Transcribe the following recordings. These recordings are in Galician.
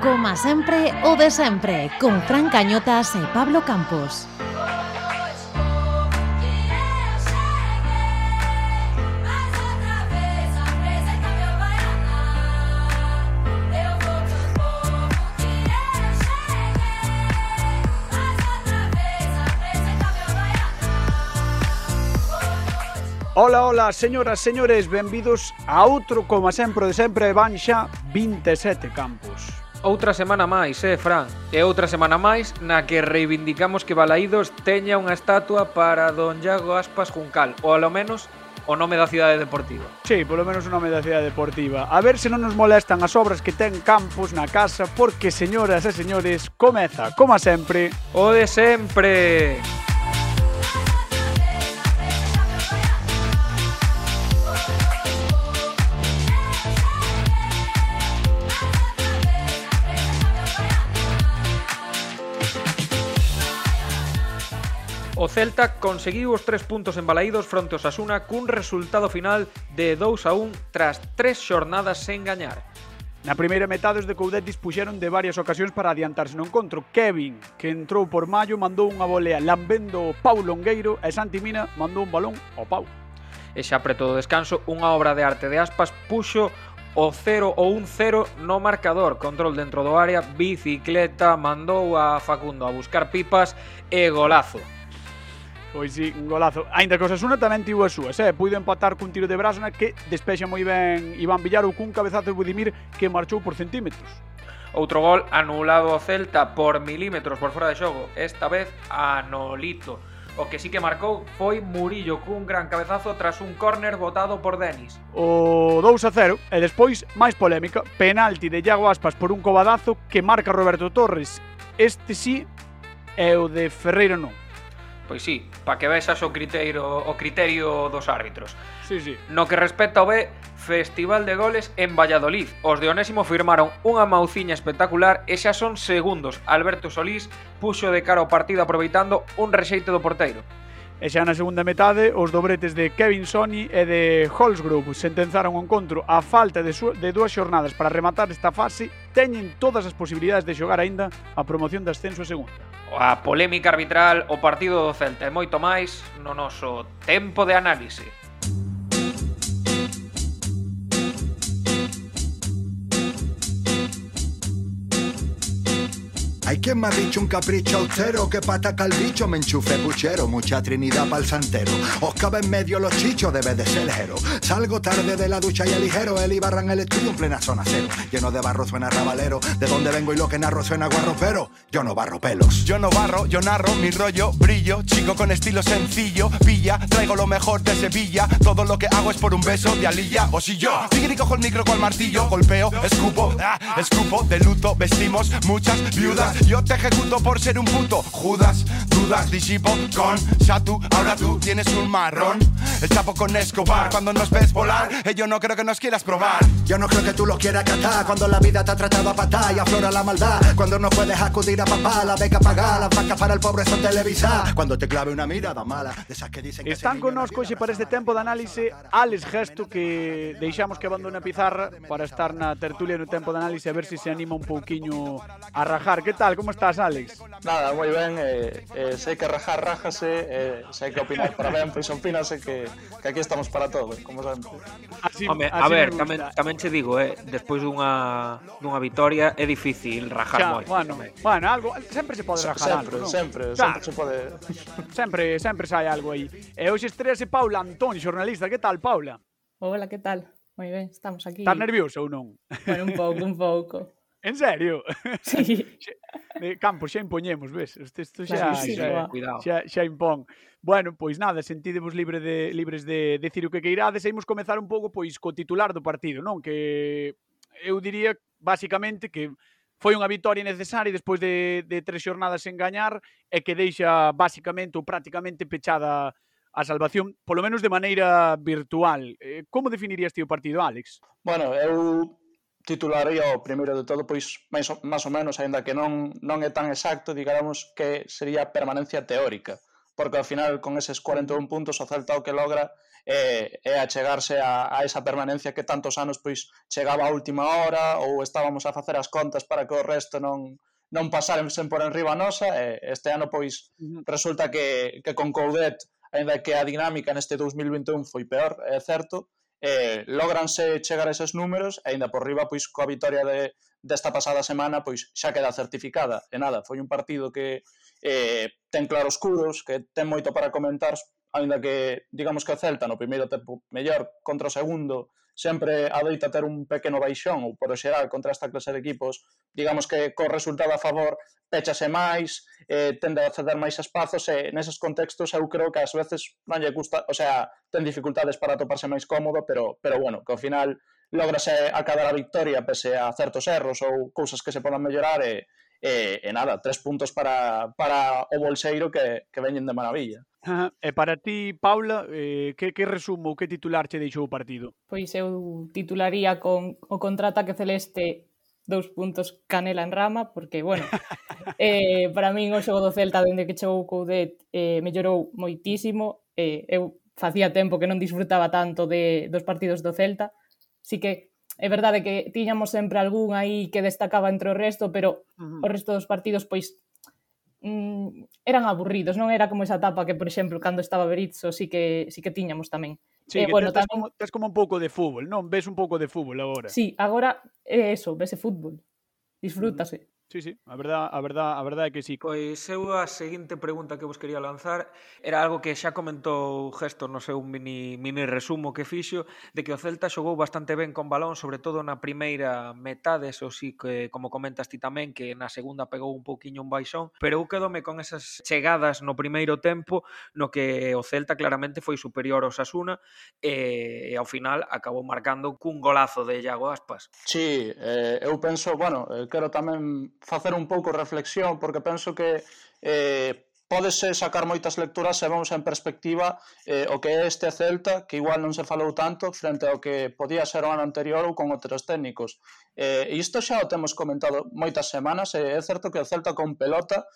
Coma sempre, o de sempre, con Fran Cañotas e Pablo Campos. Ola, ola, señoras, señores, benvidos a outro, como sempre de sempre, van xa 27 campos. Outra semana máis, eh, Fran? E outra semana máis na que reivindicamos que Balaídos teña unha estatua para don Iago Aspas Juncal, ou alo menos o nome da cidade deportiva. Sí, polo menos o nome da cidade deportiva. A ver se non nos molestan as obras que ten Campos na casa, porque, señoras e señores, comeza, como sempre, o de sempre. O Celta conseguiu os tres puntos en Balaídos fronte ao Sasuna cun resultado final de 2 a 1 tras tres xornadas sen gañar. Na primeira metade os de Coudet dispuxeron de varias ocasións para adiantarse no encontro. Kevin, que entrou por maio, mandou unha volea lambendo Pau Longueiro e Santi Mina mandou un balón ao Pau. E xa preto do descanso, unha obra de arte de aspas puxo o 0 ou un 0 no marcador, control dentro do área, bicicleta, mandou a Facundo a buscar pipas e golazo. Pois sí, un golazo. Ainda que o Sasuna tamén tivo as súas, eh? Puido empatar cun tiro de Brasna que despexa moi ben Iván Villar ou cun cabezazo de Budimir que marchou por centímetros. Outro gol anulado ao Celta por milímetros por fora de xogo, esta vez a Nolito. O que sí que marcou foi Murillo cun gran cabezazo tras un córner botado por Denis. O 2 a 0 e despois máis polémica, penalti de Iago Aspas por un cobadazo que marca Roberto Torres. Este sí e o de Ferreiro non. Pois sí, para que vexas o criterio o criterio dos árbitros. Sí, sí. No que respecta ao B, Festival de goles en Valladolid. Os de Onésimo firmaron unha mauciña espectacular e xa son segundos. Alberto Solís puxo de cara ao partido aproveitando un rexeite do porteiro. E xa na segunda metade, os dobretes de Kevin Sony e de Holzgrove sentenzaron o encontro a falta de, de dúas xornadas para rematar esta fase teñen todas as posibilidades de xogar aínda a promoción de ascenso a segunda. A polémica arbitral, o partido do Celta e moito máis no noso tempo de análise. Hay quien me ha dicho un capricho austero que pataca al bicho me enchufe puchero, mucha trinidad pa'l santero. Os cabe en medio los chichos, debe de ser ligero. Salgo tarde de la ducha y ligero, el Ibarra en el estudio en plena zona cero. Lleno de barro suena rabalero, de donde vengo y lo que narro suena guarro, pero. Yo no barro pelos. Yo no barro, yo narro mi rollo, brillo, chico con estilo sencillo, pilla, traigo lo mejor de Sevilla, todo lo que hago es por un beso de alilla, o si yo, tigre cojo el micro con martillo, golpeo, escupo, ah, escupo, de luto, vestimos muchas viudas, yo te ejecuto por ser un puto, Judas, dudas, disipo con Satu, ahora tú tienes un marrón, el chapo con Escobar, cuando nos ves volar, eh, yo no creo que nos quieras probar. Yo no creo que tú lo quieras catar cuando la vida te ha tratado a patar y aflora la maldad. Cuando no puedes acudir a papá, la beca pagar, las vacas para el pobre son televisar. Cuando te clave una mirada mala, de esas que dicen que Están ese con niño nos nació hoxe para este tempo de análise Alex Gesto que deixamos que abandone a pizarra para estar na tertulia no tempo de análise a ver se se anima un pouquiño a rajar. Que tal? tal? Como estás, Alex? Nada, moi ben, eh, eh, sei que rajar, rájase, eh, sei que opinar para ben, pois opínase que, que aquí estamos para todo, como sempre. Así, Home, así a ver, tamén, tamén che digo, eh, despois dunha, dunha vitoria é difícil rajar xa, moi. Bueno, tamén. bueno, algo, sempre se pode rajar sempre, algo, non? Sempre, claro. sempre se pode... sempre, sempre sai algo aí. E hoxe estrease Paula Antón, xornalista, que tal, Paula? Hola, que tal? Moi ben, estamos aquí. Estás nervioso ou non? Bueno, un pouco, un pouco. En serio? Sí. Campo, xa impoñemos, ves? Isto xa, claro, sí, xa, xa, xa impón. Bueno, pois nada, sentídevos libre de, libres de, de decir o que queirades e imos comezar un pouco pois co titular do partido, non? Que eu diría basicamente que foi unha vitoria necesaria despois de, de tres xornadas sen gañar e que deixa basicamente ou prácticamente pechada a salvación, polo menos de maneira virtual. Eh, como definirías ti o partido, Alex? Bueno, eu titularía o primeiro de todo, pois, máis, máis ou menos, aínda que non, non é tan exacto, digamos que sería permanencia teórica, porque ao final con eses 41 puntos o Celta o que logra é, é achegarse a, a esa permanencia que tantos anos pois chegaba a última hora ou estábamos a facer as contas para que o resto non, non pasaren sen por enriba nosa e este ano pois resulta que, que con Coudet aínda que a dinámica neste 2021 foi peor, é certo, eh, logranse chegar a eses números e ainda por riba pois coa vitoria de, desta pasada semana pois xa queda certificada. E nada, foi un partido que eh, ten claros curos, que ten moito para comentar aínda que digamos que o Celta no primeiro tempo mellor contra o segundo sempre adoita ter un pequeno baixón ou por xeral contra esta clase de equipos digamos que co resultado a favor pechase máis, eh, tende a ceder máis espazos e neses contextos eu creo que ás veces non lle gusta, o sea, ten dificultades para toparse máis cómodo, pero, pero bueno, que ao final lograse acabar a victoria pese a certos erros ou cousas que se podan mellorar e, e, e nada, tres puntos para, para o bolseiro que, que veñen de maravilla. Ajá. E para ti, Paula, eh, que, que resumo, que titular che deixou o partido? Pois eu titularía con o contraataque celeste dous puntos canela en rama, porque, bueno, eh, para min o xogo do Celta dende que chegou Coudet eh, mellorou moitísimo, eh, eu facía tempo que non disfrutaba tanto de dos partidos do Celta, si que é verdade que tiñamos sempre algún aí que destacaba entre o resto, pero uh -huh. o resto dos partidos pois mm, eran aburridos, non era como esa etapa que, por exemplo, cando estaba Berizzo sí que, sí que tiñamos tamén. Sí, eh, bueno, tamén... como, tes como un pouco de fútbol, non? Ves un pouco de fútbol agora. Sí, agora é eso, vese fútbol. Disfrútase. Uh -huh. Sí, sí, a verdad, a verdad, a verdade é que sí. Pois eu a seguinte pregunta que vos quería lanzar era algo que xa comentou Gesto no seu mini, mini resumo que fixo de que o Celta xogou bastante ben con balón, sobre todo na primeira metade, eso sí que como comentas ti tamén que na segunda pegou un pouquiño un baixón, pero eu quedome con esas chegadas no primeiro tempo no que o Celta claramente foi superior ao Sasuna e, e ao final acabou marcando cun golazo de Iago Aspas. Sí, eh, eu penso, bueno, eh, quero tamén facer un pouco reflexión, porque penso que eh, pódese sacar moitas lecturas se vamos en perspectiva eh, o que é este Celta, que igual non se falou tanto frente ao que podía ser o ano anterior ou con outros técnicos. Eh, isto xa o temos comentado moitas semanas, e eh, é certo que o Celta con pelota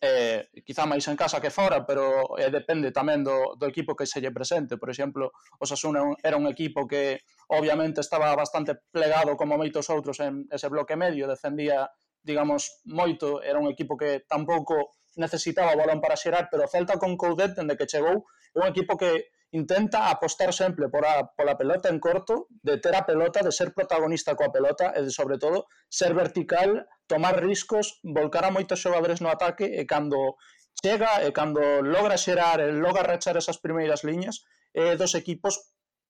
eh, quizá máis en casa que fora, pero eh, depende tamén do, do equipo que se lle presente. Por exemplo, o Sasuna era un equipo que obviamente estaba bastante plegado como moitos outros en ese bloque medio, defendía digamos, moito, era un equipo que tampouco necesitaba balón para xerar, pero o Celta con Coudet, dende que chegou, é un equipo que intenta apostar sempre por a, pola pelota en corto, de ter a pelota, de ser protagonista coa pelota e, de, sobre todo, ser vertical, tomar riscos, volcar a moitos xogadores no ataque e cando chega e cando logra xerar e logra rachar esas primeiras liñas, é dos equipos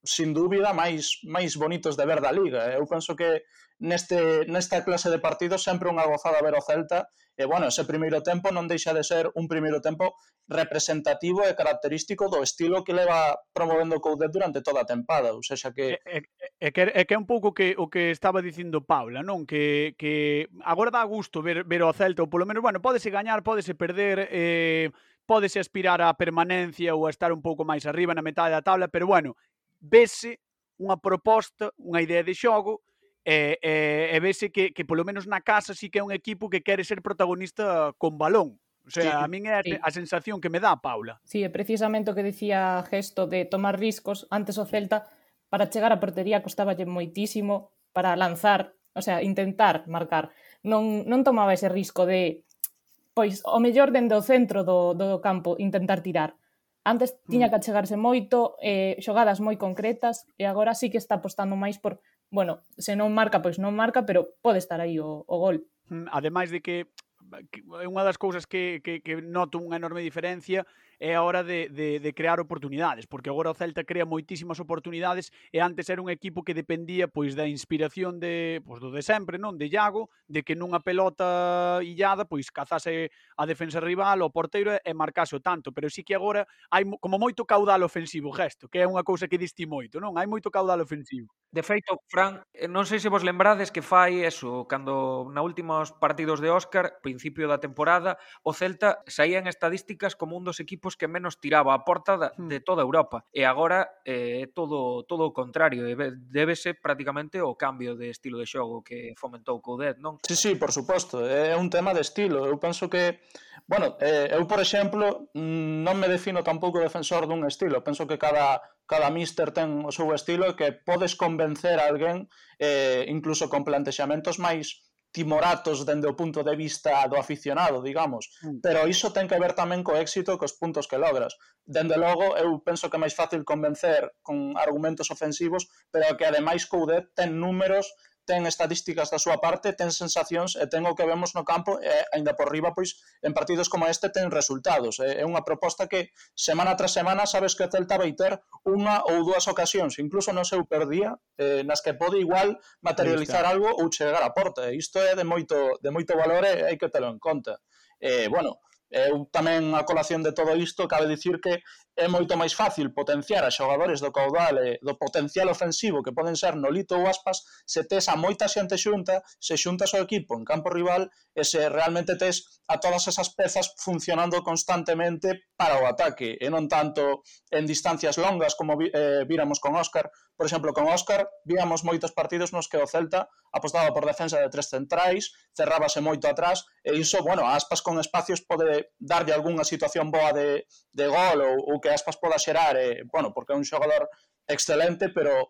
sin dúbida máis máis bonitos de ver da liga. Eh. Eu penso que neste nesta clase de partidos sempre unha gozada ver o Celta e bueno, ese primeiro tempo non deixa de ser un primeiro tempo representativo e característico do estilo que leva promovendo Coudet durante toda a tempada, ou seja, que é, é, é que é que é un pouco que o que estaba dicindo Paula, non? Que que agora dá gusto ver ver o Celta, ou polo menos, bueno, pódese gañar, pódese perder, eh pódese aspirar á permanencia ou a estar un pouco máis arriba na metade da tabla, pero bueno, vese unha proposta, unha idea de xogo, e, e, e vese que, que polo menos na casa sí que é un equipo que quere ser protagonista con balón. O sea, sí, a min é a, sí. a sensación que me dá, Paula. Sí, é precisamente o que decía Gesto de tomar riscos antes o Celta para chegar á portería costaballe moitísimo para lanzar, o sea, intentar marcar. Non, non tomaba ese risco de pois o mellor dende o centro do, do campo intentar tirar. Antes mm. tiña que achegarse moito, eh, xogadas moi concretas, e agora sí que está apostando máis por, bueno, se non marca, pois non marca, pero pode estar aí o, o gol. Mm, ademais de que é unha das cousas que, que, que noto unha enorme diferencia é a hora de, de, de crear oportunidades, porque agora o Celta crea moitísimas oportunidades e antes era un equipo que dependía pois da inspiración de, pois, do de sempre, non? De Iago, de que nunha pelota illada pois cazase a defensa rival, o porteiro e marcase o tanto, pero sí que agora hai como moito caudal ofensivo, gesto, que é unha cousa que diste moito, non? Hai moito caudal ofensivo. De feito, Fran, eh, non sei se vos lembrades que fai eso, cando na últimos partidos de Óscar, principio da temporada, o Celta saía en estadísticas como un dos equipos equipos que menos tiraba a porta da, hmm. de toda Europa. E agora eh, é eh, todo todo o contrario, débese prácticamente o cambio de estilo de xogo que fomentou Coudet, non? Sí, sí, por suposto, é un tema de estilo. Eu penso que, bueno, eh, eu por exemplo non me defino tampouco defensor dun estilo, penso que cada cada míster ten o seu estilo e que podes convencer a alguén eh, incluso con plantexamentos máis timoratos dende o punto de vista do aficionado, digamos, mm. pero iso ten que ver tamén co éxito e cos puntos que logras. Dende logo, eu penso que é máis fácil convencer con argumentos ofensivos, pero que ademais Coudet ten números ten estadísticas da súa parte, ten sensacións e ten o que vemos no campo e aínda por riba pois en partidos como este ten resultados. É unha proposta que semana tras semana sabes que o Celta vai ter unha ou dúas ocasións, incluso no seu perdía, eh, nas que pode igual materializar algo ou chegar á porta. Isto é de moito de moito valor e hai que telo en conta. Eh, bueno, Eu tamén a colación de todo isto cabe dicir que é moito máis fácil potenciar a xogadores do caudal e do potencial ofensivo que poden ser Nolito ou Aspas se tes a moita xente xunta, se xuntas o equipo en campo rival e se realmente tes a todas esas pezas funcionando constantemente para o ataque e non tanto en distancias longas como vi, eh, víramos con Óscar. Por exemplo, con Óscar víamos moitos partidos nos que o Celta apostaba por defensa de tres centrais, cerrábase moito atrás e iso, bueno, Aspas con espacios pode darlle algunha situación boa de, de gol ou, ou que que Aspas poda xerar, eh, bueno, porque é un xogador excelente, pero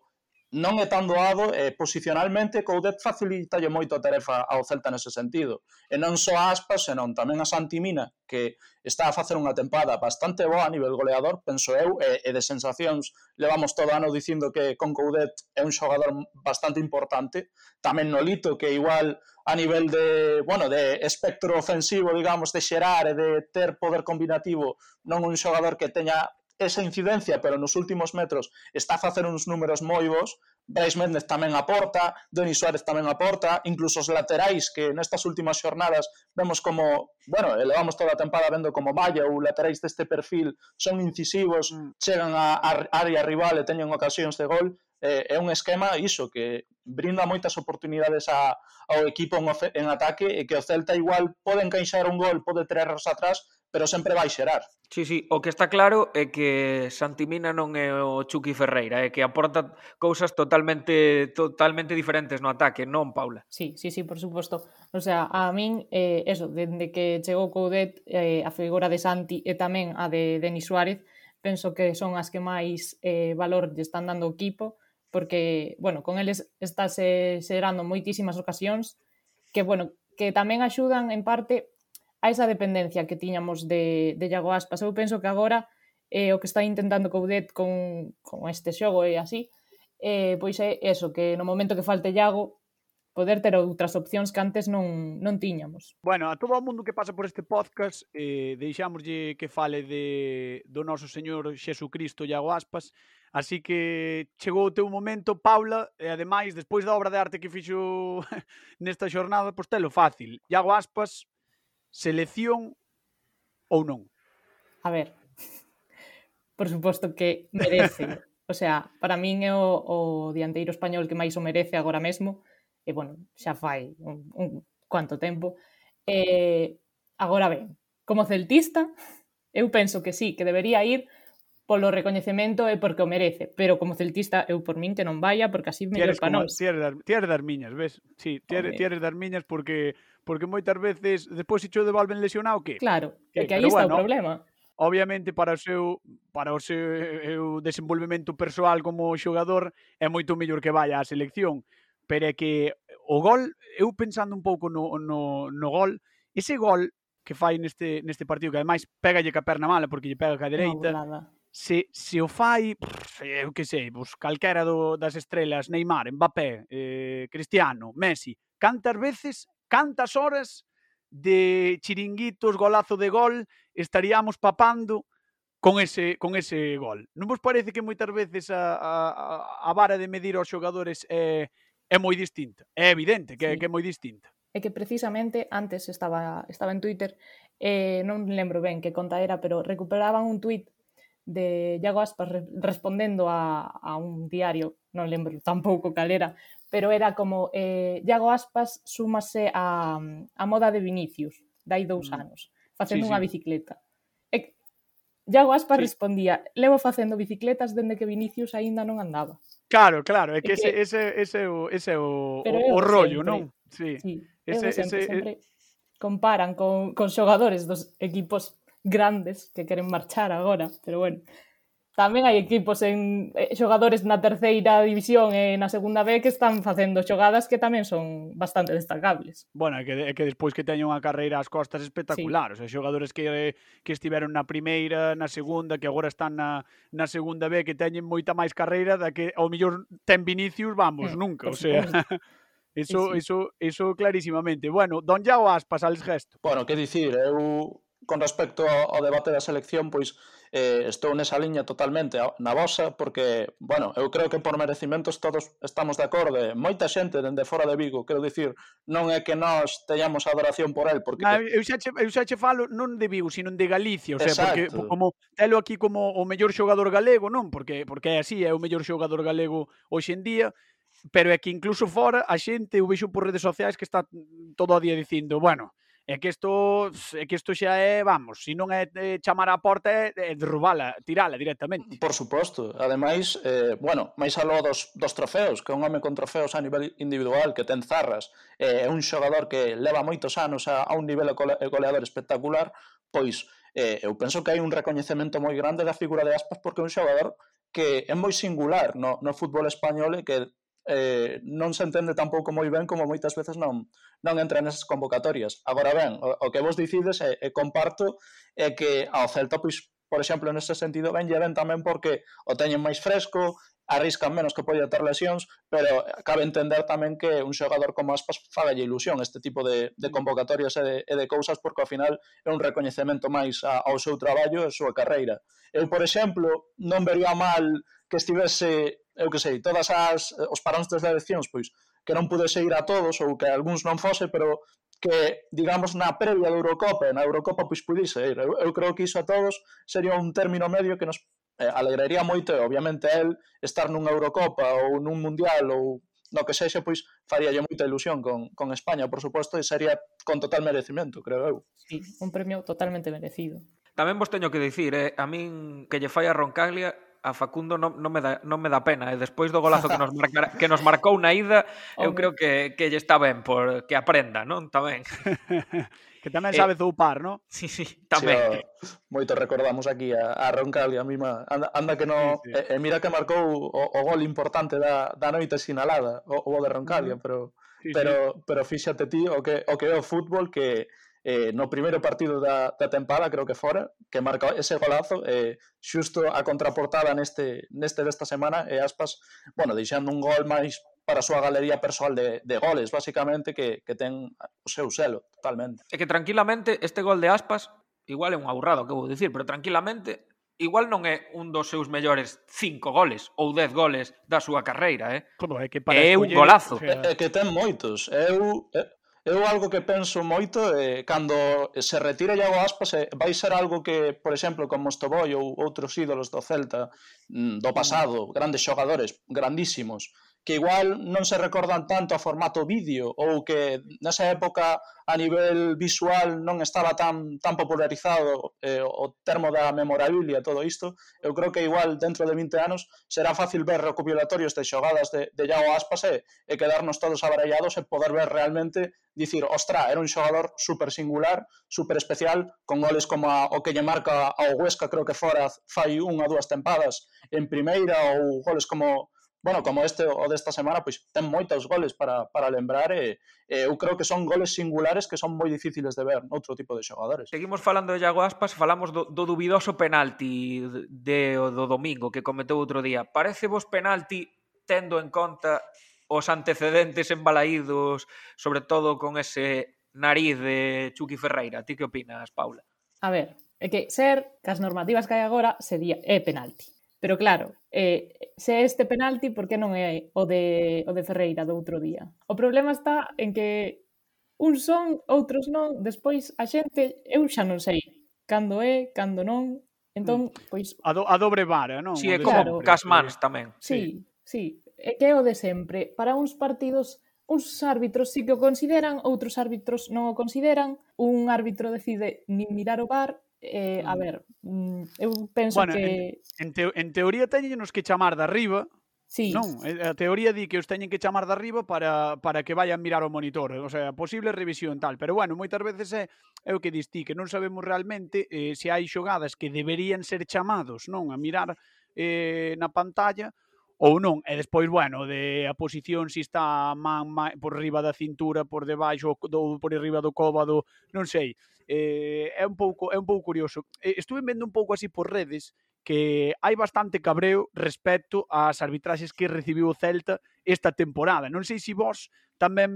non é tan doado eh, posicionalmente Coudet o facilitalle moito a tarefa ao Celta nese sentido. E non só a Aspas, senón tamén a Santimina, que está a facer unha tempada bastante boa a nivel goleador, penso eu, e, e de sensacións levamos todo ano dicindo que con Coudet é un xogador bastante importante. Tamén Nolito, que igual a nivel de, bueno, de espectro ofensivo, digamos, de xerar e de ter poder combinativo, non un xogador que teña esa incidencia, pero nos últimos metros está a facer uns números moi bons, Brais Méndez tamén aporta, Denis Suárez tamén aporta, incluso os laterais que nestas últimas xornadas vemos como, bueno, elevamos toda a tempada vendo como Valle ou laterais deste perfil son incisivos, mm. chegan á área rival e teñen ocasións de gol, é, é un esquema iso que brinda moitas oportunidades a, ao equipo en, en ataque e que o Celta igual pode encaixar un gol, pode tres atrás, pero sempre vai xerar. Sí, sí, o que está claro é que Santimina non é o Chucky Ferreira, é que aporta cousas totalmente totalmente diferentes no ataque, non, Paula? Sí, sí, sí, por suposto. O sea, a min, eh, eso, dende que chegou Coudet, eh, a figura de Santi e tamén a de Denis Suárez, penso que son as que máis eh, valor lle están dando o equipo, porque, bueno, con eles estáse xerando moitísimas ocasións que, bueno, que tamén axudan en parte a esa dependencia que tiñamos de, de Iago Aspas. Eu penso que agora eh, o que está intentando Coudet con, con este xogo e así, eh, pois é eso, que no momento que falte Iago poder ter outras opcións que antes non, non tiñamos. Bueno, a todo o mundo que pasa por este podcast eh, deixámoslle que fale de, do noso Señor Xesucristo e Iago Aspas, Así que chegou o teu momento, Paula, e ademais, despois da obra de arte que fixo nesta xornada, pois telo fácil. Iago Aspas, selección ou non? A ver, por suposto que merece. O sea, para min é o, o dianteiro español que máis o merece agora mesmo e, bueno, xa fai un, un cuanto tempo. E, agora ben, como celtista, eu penso que sí, que debería ir polo recoñecemento e porque o merece, pero como celtista eu por min que non vaya porque así mellor para nós. Ti eres, ti das miñas, ves? Sí, ti eres, dar das miñas porque porque moitas veces despois se cho devolven lesionado que? Claro, que, que aí está bueno, o problema. Obviamente para o seu para o seu eu, desenvolvemento persoal como xogador é moito mellor que vaya á selección, pero é que o gol, eu pensando un pouco no, no, no gol, ese gol que fai neste, neste partido, que ademais pégalle ca perna mala porque lle pega ca dereita, no, se, se o fai, pff, eu que sei, pues, calquera do, das estrelas, Neymar, Mbappé, eh, Cristiano, Messi, cantas veces, cantas horas de chiringuitos, golazo de gol, estaríamos papando con ese, con ese gol. Non vos parece que moitas veces a, a, a vara de medir aos xogadores é eh, é moi distinta. É evidente que, sí. que é moi distinta. É que precisamente antes estaba, estaba en Twitter, eh, non lembro ben que conta era, pero recuperaban un tweet de Iago Aspas re respondendo a, a un diario, non lembro tampouco cal era, pero era como eh, Iago Aspas súmase a, a moda de Vinicius, dai dous mm. anos, facendo sí, sí. unha bicicleta. E Iago Aspas sí. respondía, levo facendo bicicletas dende que Vinicius aínda non andaba. Claro, claro, é que, ese, que... ese, ese, o, ese o, o, o rollo, sempre. non? Sí. sí. Ese, sempre, ese, sempre comparan con, con xogadores dos equipos grandes que queren marchar agora, pero bueno tamén hai equipos en eh, xogadores na terceira división e na segunda B que están facendo xogadas que tamén son bastante destacables. Bueno, é que, é que despois que teñen unha carreira ás costas espectacular, sí. o sea, xogadores que, que estiveron na primeira, na segunda, que agora están na, na segunda B, que teñen moita máis carreira da que ao mellor ten Vinicius, vamos, eh, nunca, o sea... Eso, sí, sí. eso, eso clarísimamente. Bueno, don Iago Aspas, al gesto. Bueno, que dicir, eu con respecto ao debate da selección, pois eh, estou nesa liña totalmente na vosa, porque, bueno, eu creo que por merecimentos todos estamos de acordo, moita xente dende fora de Vigo, quero dicir, non é que nós teñamos adoración por el, porque... Na, eu, xa che, eu xa che falo non de Vigo, sino de Galicia, o sea, Exacto. porque como telo aquí como o mellor xogador galego, non? Porque, porque é así, é o mellor xogador galego hoxe en día, pero é que incluso fora a xente, eu vexo por redes sociais que está todo o día dicindo, bueno, É que isto, é que isto xa é, vamos, se non é, é chamar a porta, é, é derrubala, tirala directamente. Por suposto. Ademais, eh, bueno, máis aló dos, dos trofeos, que é un home con trofeos a nivel individual, que ten zarras, é eh, un xogador que leva moitos anos a, a un nivel goleador espectacular, pois eh, eu penso que hai un recoñecemento moi grande da figura de Aspas porque é un xogador que é moi singular no, no fútbol español e que eh, non se entende tampouco moi ben como moitas veces non non entra nesas convocatorias. Agora ben, o, o que vos dicides e, e comparto é que ao Celta, pois, por exemplo, neste sentido ben lleven tamén porque o teñen máis fresco, arriscan menos que poida ter lesións, pero cabe entender tamén que un xogador como Aspas fagalle ilusión este tipo de, de mm. convocatorias e de, e de cousas porque ao final é un recoñecemento máis ao seu traballo e a súa carreira. Eu, por exemplo, non vería mal que estivese, eu que sei, todas as eh, os paróns das eleccións, pois que non pudese ir a todos ou que algúns non fose, pero que, digamos, na previa da Eurocopa, na Eurocopa, pois pudise ir. Eu, eu creo que iso a todos sería un término medio que nos eh, alegraría moito, e obviamente el estar nunha Eurocopa ou nun Mundial ou no que sexe, pois faríalle moita ilusión con, con España, por suposto, e sería con total merecimento, creo eu. Sí, un premio totalmente merecido. Tamén vos teño que dicir, eh, a min que lle fai a Roncaglia a Facundo non, non, me da, non me dá pena. E despois do golazo que nos, marcar, que nos marcou na ida, eu creo que, que lle está ben, por, que aprenda, non? Tamén. que tamén sabe eh, zoupar, non? Sí, sí, tamén. Sí, o, moito recordamos aquí a, a Roncal e a mima. Anda, anda que non... Sí, sí. E, e mira que marcou o, o gol importante da, da noite sinalada, o, o de Roncalia, pero... Sí, pero, pero fíxate ti o que, o que é o fútbol que, eh, no primeiro partido da, da tempada, creo que fora, que marca ese golazo, eh, xusto a contraportada neste, neste desta semana, e aspas, bueno, deixando un gol máis para a súa galería persoal de, de goles, basicamente, que, que ten o seu selo, totalmente. E que tranquilamente este gol de aspas, igual é un aburrado que vou dicir, pero tranquilamente igual non é un dos seus mellores cinco goles ou dez goles da súa carreira, eh? Como é que para é un golazo. O sea... É que ten moitos. Eu eu algo que penso moito é eh, cando se retira Iago Aspas eh, vai ser algo que, por exemplo, con Mostoboy ou outros ídolos do Celta mm, do pasado, grandes xogadores, grandísimos, que igual non se recordan tanto a formato vídeo ou que nesa época a nivel visual non estaba tan tan popularizado eh, o termo da memorabilia, todo isto, eu creo que igual dentro de 20 anos será fácil ver recopilatorios de xogadas de, de Iago Aspas e, e quedarnos todos abarallados e poder ver realmente dicir, ostra, era un xogador super singular, super especial, con goles como a, o que lle marca ao Huesca, creo que fora fai unha dúas tempadas en primeira ou goles como bueno, como este o desta semana, pois ten moitos goles para, para lembrar e, e eu creo que son goles singulares que son moi difíciles de ver noutro tipo de xogadores. Seguimos falando de Iago Aspas, falamos do, do dubidoso penalti de, do domingo que cometeu outro día. Parece vos penalti tendo en conta os antecedentes embalaídos, sobre todo con ese nariz de Chucky Ferreira. Ti que opinas, Paula? A ver, é que ser, cas normativas que hai agora, sería é penalti Pero claro, eh, se é este penalti, por que non é o de, o de Ferreira do outro día? O problema está en que uns son, outros non, despois a xente, eu xa non sei cando é, cando non, entón, mm. pois... A, do, a dobre vara, non? Si, sí, é como claro. Casmans tamén. Sí, sí, sí, é que é o de sempre. Para uns partidos uns árbitros sí que o consideran, outros árbitros non o consideran, un árbitro decide nin mirar o bar, Eh, a mm. ver, mm, eu penso bueno, que... En, te, en teoría teñenos que chamar de arriba, Sí. Non, eh, a teoría di que os teñen que chamar de arriba para, para que vayan mirar o monitor, o sea, posible revisión tal, pero bueno, moitas veces é, é o que distí, que non sabemos realmente eh, se hai xogadas que deberían ser chamados, non, a mirar eh, na pantalla, ou non. E despois, bueno, de a posición se si está man, man por riba da cintura, por debaixo do por riba do cóbado, non sei. Eh, é un pouco é un pouco curioso. Eh, estuve vendo un pouco así por redes que hai bastante cabreo respecto ás arbitraxes que recibiu o Celta esta temporada. Non sei se vos tamén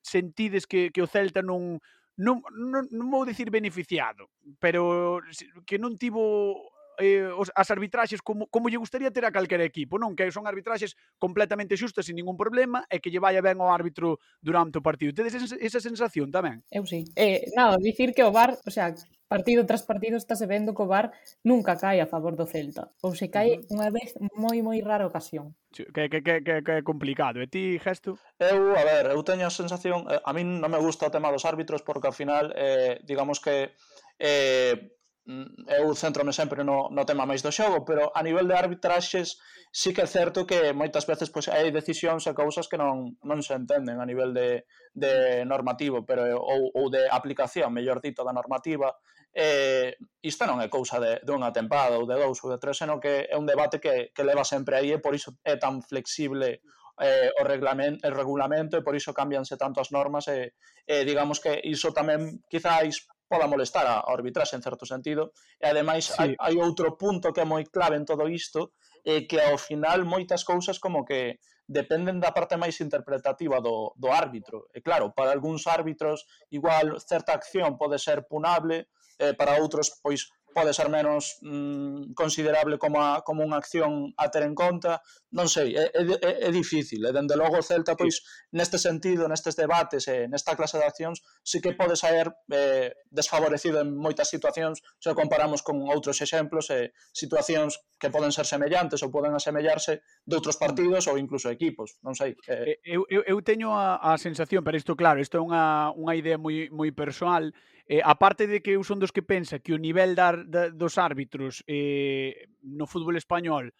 sentides que, que o Celta non, non, non, non vou dicir beneficiado, pero que non tivo eh, os, as arbitraxes como, como lle gustaría ter a calquera equipo, non? Que son arbitraxes completamente xustas, sin ningún problema, e que lle vaya ben ao árbitro durante o partido. Tedes esa sensación tamén? Eu sí. Eh, nada, dicir que o VAR, o sea, partido tras partido estáse vendo que o VAR nunca cae a favor do Celta. Ou se cae unha vez moi moi rara ocasión. Que, que, que, que, que complicado. E ti, Gesto? Eu, a ver, eu teño a sensación... Eh, a min non me gusta o tema dos árbitros porque, ao final, eh, digamos que... Eh, Mm, eu centrome sempre no, no tema máis do xogo, pero a nivel de arbitraxes sí que é certo que moitas veces pois, hai decisións e cousas que non, non se entenden a nivel de, de normativo pero ou, ou de aplicación, mellor dito, da normativa eh, isto non é cousa de, de unha tempada ou de dous ou de tres, senón que é un debate que, que leva sempre aí e por iso é tan flexible eh, o reglamento, o regulamento e por iso cambianse tanto as normas e, e digamos que iso tamén quizáis poda molestar a, a arbitraxe en certo sentido e ademais sí. hai, hai outro punto que é moi clave en todo isto é que ao final moitas cousas como que dependen da parte máis interpretativa do, do árbitro. E claro, para algúns árbitros igual certa acción pode ser punable, eh, para outros pois pode ser menos mm, considerable como, a, como unha acción a ter en conta, non sei, é, é, é difícil, e dende logo o Celta, pois, neste sentido, nestes debates, e nesta clase de accións, sí que pode saer eh, desfavorecido en moitas situacións, se comparamos con outros exemplos, e eh, situacións que poden ser semellantes ou poden asemellarse de outros mm. partidos ou incluso equipos, non sei. Eh... Eu, eu, eu teño a, a sensación, pero isto, claro, isto é unha, unha idea moi, moi personal, Eh, aparte de que eu son dos que pensa que o nivel da, da, dos árbitros eh, no fútbol español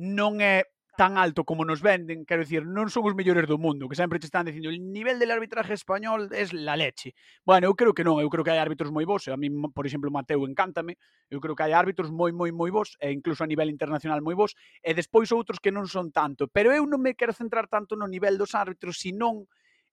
non é tan alto como nos venden, quero dicir, non son os mellores do mundo, que sempre te están dicindo el nivel del arbitraje español es la leche. Bueno, eu creo que non, eu creo que hai árbitros moi bons, a mí, por exemplo, Mateu encántame, eu creo que hai árbitros moi, moi, moi bons, e incluso a nivel internacional moi bons, e despois outros que non son tanto, pero eu non me quero centrar tanto no nivel dos árbitros, senón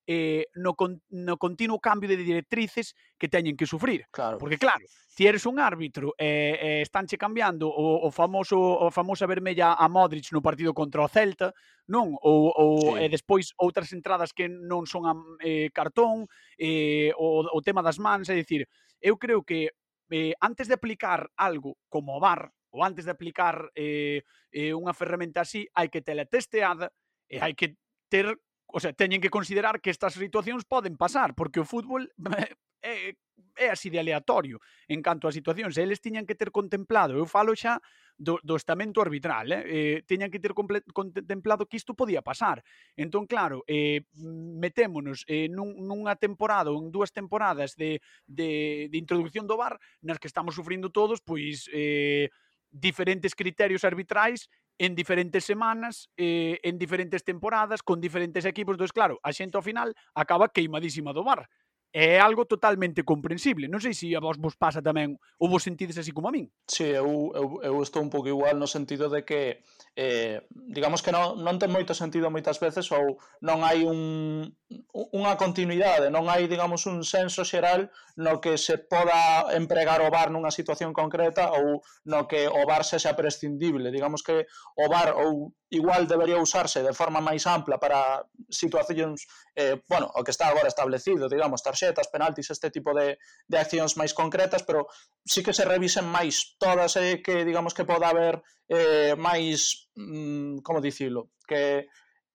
eh, no, con, no continuo cambio de directrices que teñen que sufrir. Claro. Porque claro, ti eres un árbitro e eh, eh, estánche cambiando o, o famoso o famosa vermella a Modric no partido contra o Celta, non? Ou, ou sí. e despois outras entradas que non son a, eh, cartón, eh, o, o tema das mans, é dicir, eu creo que eh, antes de aplicar algo como o VAR, ou antes de aplicar eh, eh, unha ferramenta así, hai que tela testeada e hai que ter o sea, teñen que considerar que estas situacións poden pasar, porque o fútbol é, eh, é así de aleatorio en canto a situacións. Eles tiñan que ter contemplado, eu falo xa do, do estamento arbitral, eh? eh tiñan que ter contemplado que isto podía pasar. Entón, claro, eh, metémonos eh, nun, nunha temporada ou en dúas temporadas de, de, de introducción do VAR nas que estamos sufrindo todos, pois... Eh, diferentes criterios arbitrais en diferentes semanas, eh, en diferentes temporadas, con diferentes equipos. Entón, claro, a xente ao final acaba queimadísima do bar é algo totalmente comprensible. Non sei se a vos vos pasa tamén ou vos sentides así como a min. Sí, eu, eu, eu estou un pouco igual no sentido de que eh, digamos que non, non ten moito sentido moitas veces ou non hai un, unha continuidade, non hai, digamos, un senso xeral no que se poda empregar o bar nunha situación concreta ou no que o bar sexa prescindible. Digamos que o bar ou igual debería usarse de forma máis ampla para situacións, eh, bueno, o que está agora establecido, digamos, tarxetas, penaltis, este tipo de, de accións máis concretas, pero sí que se revisen máis todas e eh, que, digamos, que poda haber eh, máis, mm, como dicilo, que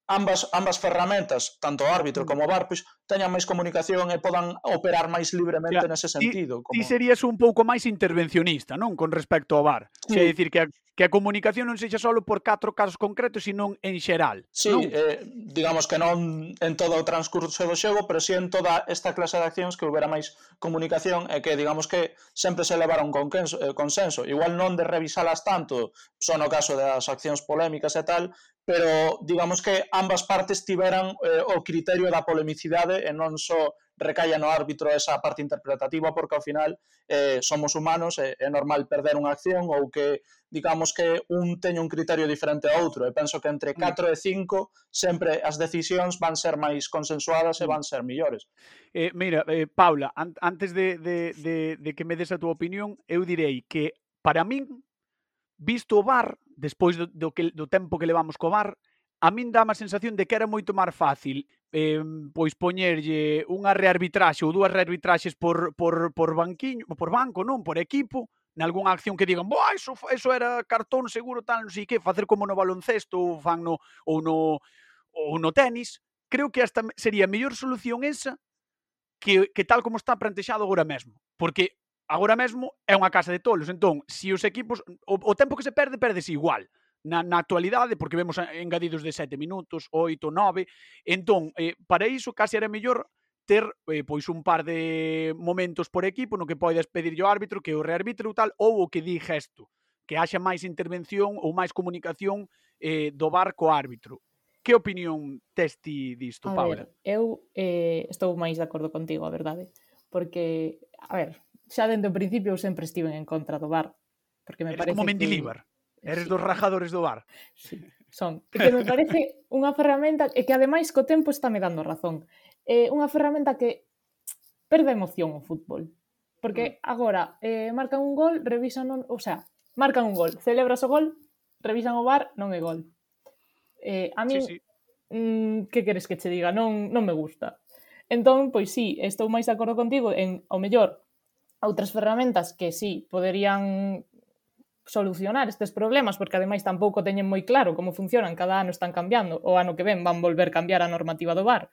ambas ambas ferramentas, tanto o árbitro como o VAR, pois, teñan máis comunicación e podan operar máis libremente claro. nese sentido. Ti, como... ti serías un pouco máis intervencionista, non? Con respecto ao VAR. Sí. Quer dicir que a, que a comunicación non sexa só por catro casos concretos, sino en xeral. Sí, non? eh, digamos que non en todo o transcurso do xogo, pero sí en toda esta clase de accións que houbera máis comunicación e que, digamos que, sempre se levara un consenso. Eh, consenso. Igual non de revisalas tanto, só no caso das accións polémicas e tal, pero digamos que ambas partes tiveran eh, o criterio da polemicidade e non só recaia no árbitro esa parte interpretativa porque ao final eh, somos humanos e é normal perder unha acción ou que digamos que un teña un criterio diferente ao outro. E penso que entre mm. 4 e 5 sempre as decisións van ser máis consensuadas e mm. van ser millores. Eh, mira, eh, Paula, an antes de, de, de, de que me des a túa opinión, eu direi que para min visto o VAR, despois do, do, que, do tempo que levamos co VAR, a min dá má sensación de que era moito máis fácil eh, pois poñerlle unha rearbitraxe ou dúas rearbitraxes por, por, por banquiño, por banco, non, por equipo, nalgúnha acción que digan, "Boa, eso eso era cartón seguro tal, non sei que, facer como no baloncesto ou fan no ou no ou no tenis." Creo que hasta sería a mellor solución esa que, que tal como está plantexado agora mesmo, porque agora mesmo é unha casa de tolos, entón, se os equipos o, o tempo que se perde, perdese igual na, na actualidade, porque vemos engadidos de 7 minutos, 8, 9. Entón, eh, para iso casi era mellor ter eh, pois un par de momentos por equipo no que poidas pedir ao árbitro que o rearbitro tal ou o que di gesto, que haxa máis intervención ou máis comunicación eh, do bar co árbitro. Que opinión tes ti disto, a Paula? Ver, eu eh, estou máis de acordo contigo, a verdade, porque, a ver, xa dende o principio eu sempre estiven en contra do bar, porque me Eres parece como Mendilibar. Eres sí. dos rajadores do bar. Sí, son. E Que me parece unha ferramenta e que ademais co tempo está me dando razón. É eh, unha ferramenta que perde emoción o fútbol. Porque mm. agora eh, marcan un gol, revisan non, o sea, marcan un gol, celebras o gol, revisan o bar, non é gol. Eh, a min sí, sí. Mm, que queres que che diga, non non me gusta. Entón, pois sí, estou máis de acordo contigo en ao mellor outras ferramentas que sí poderían solucionar estes problemas, porque ademais tampouco teñen moi claro como funcionan, cada ano están cambiando, o ano que ven van volver cambiar a normativa do bar.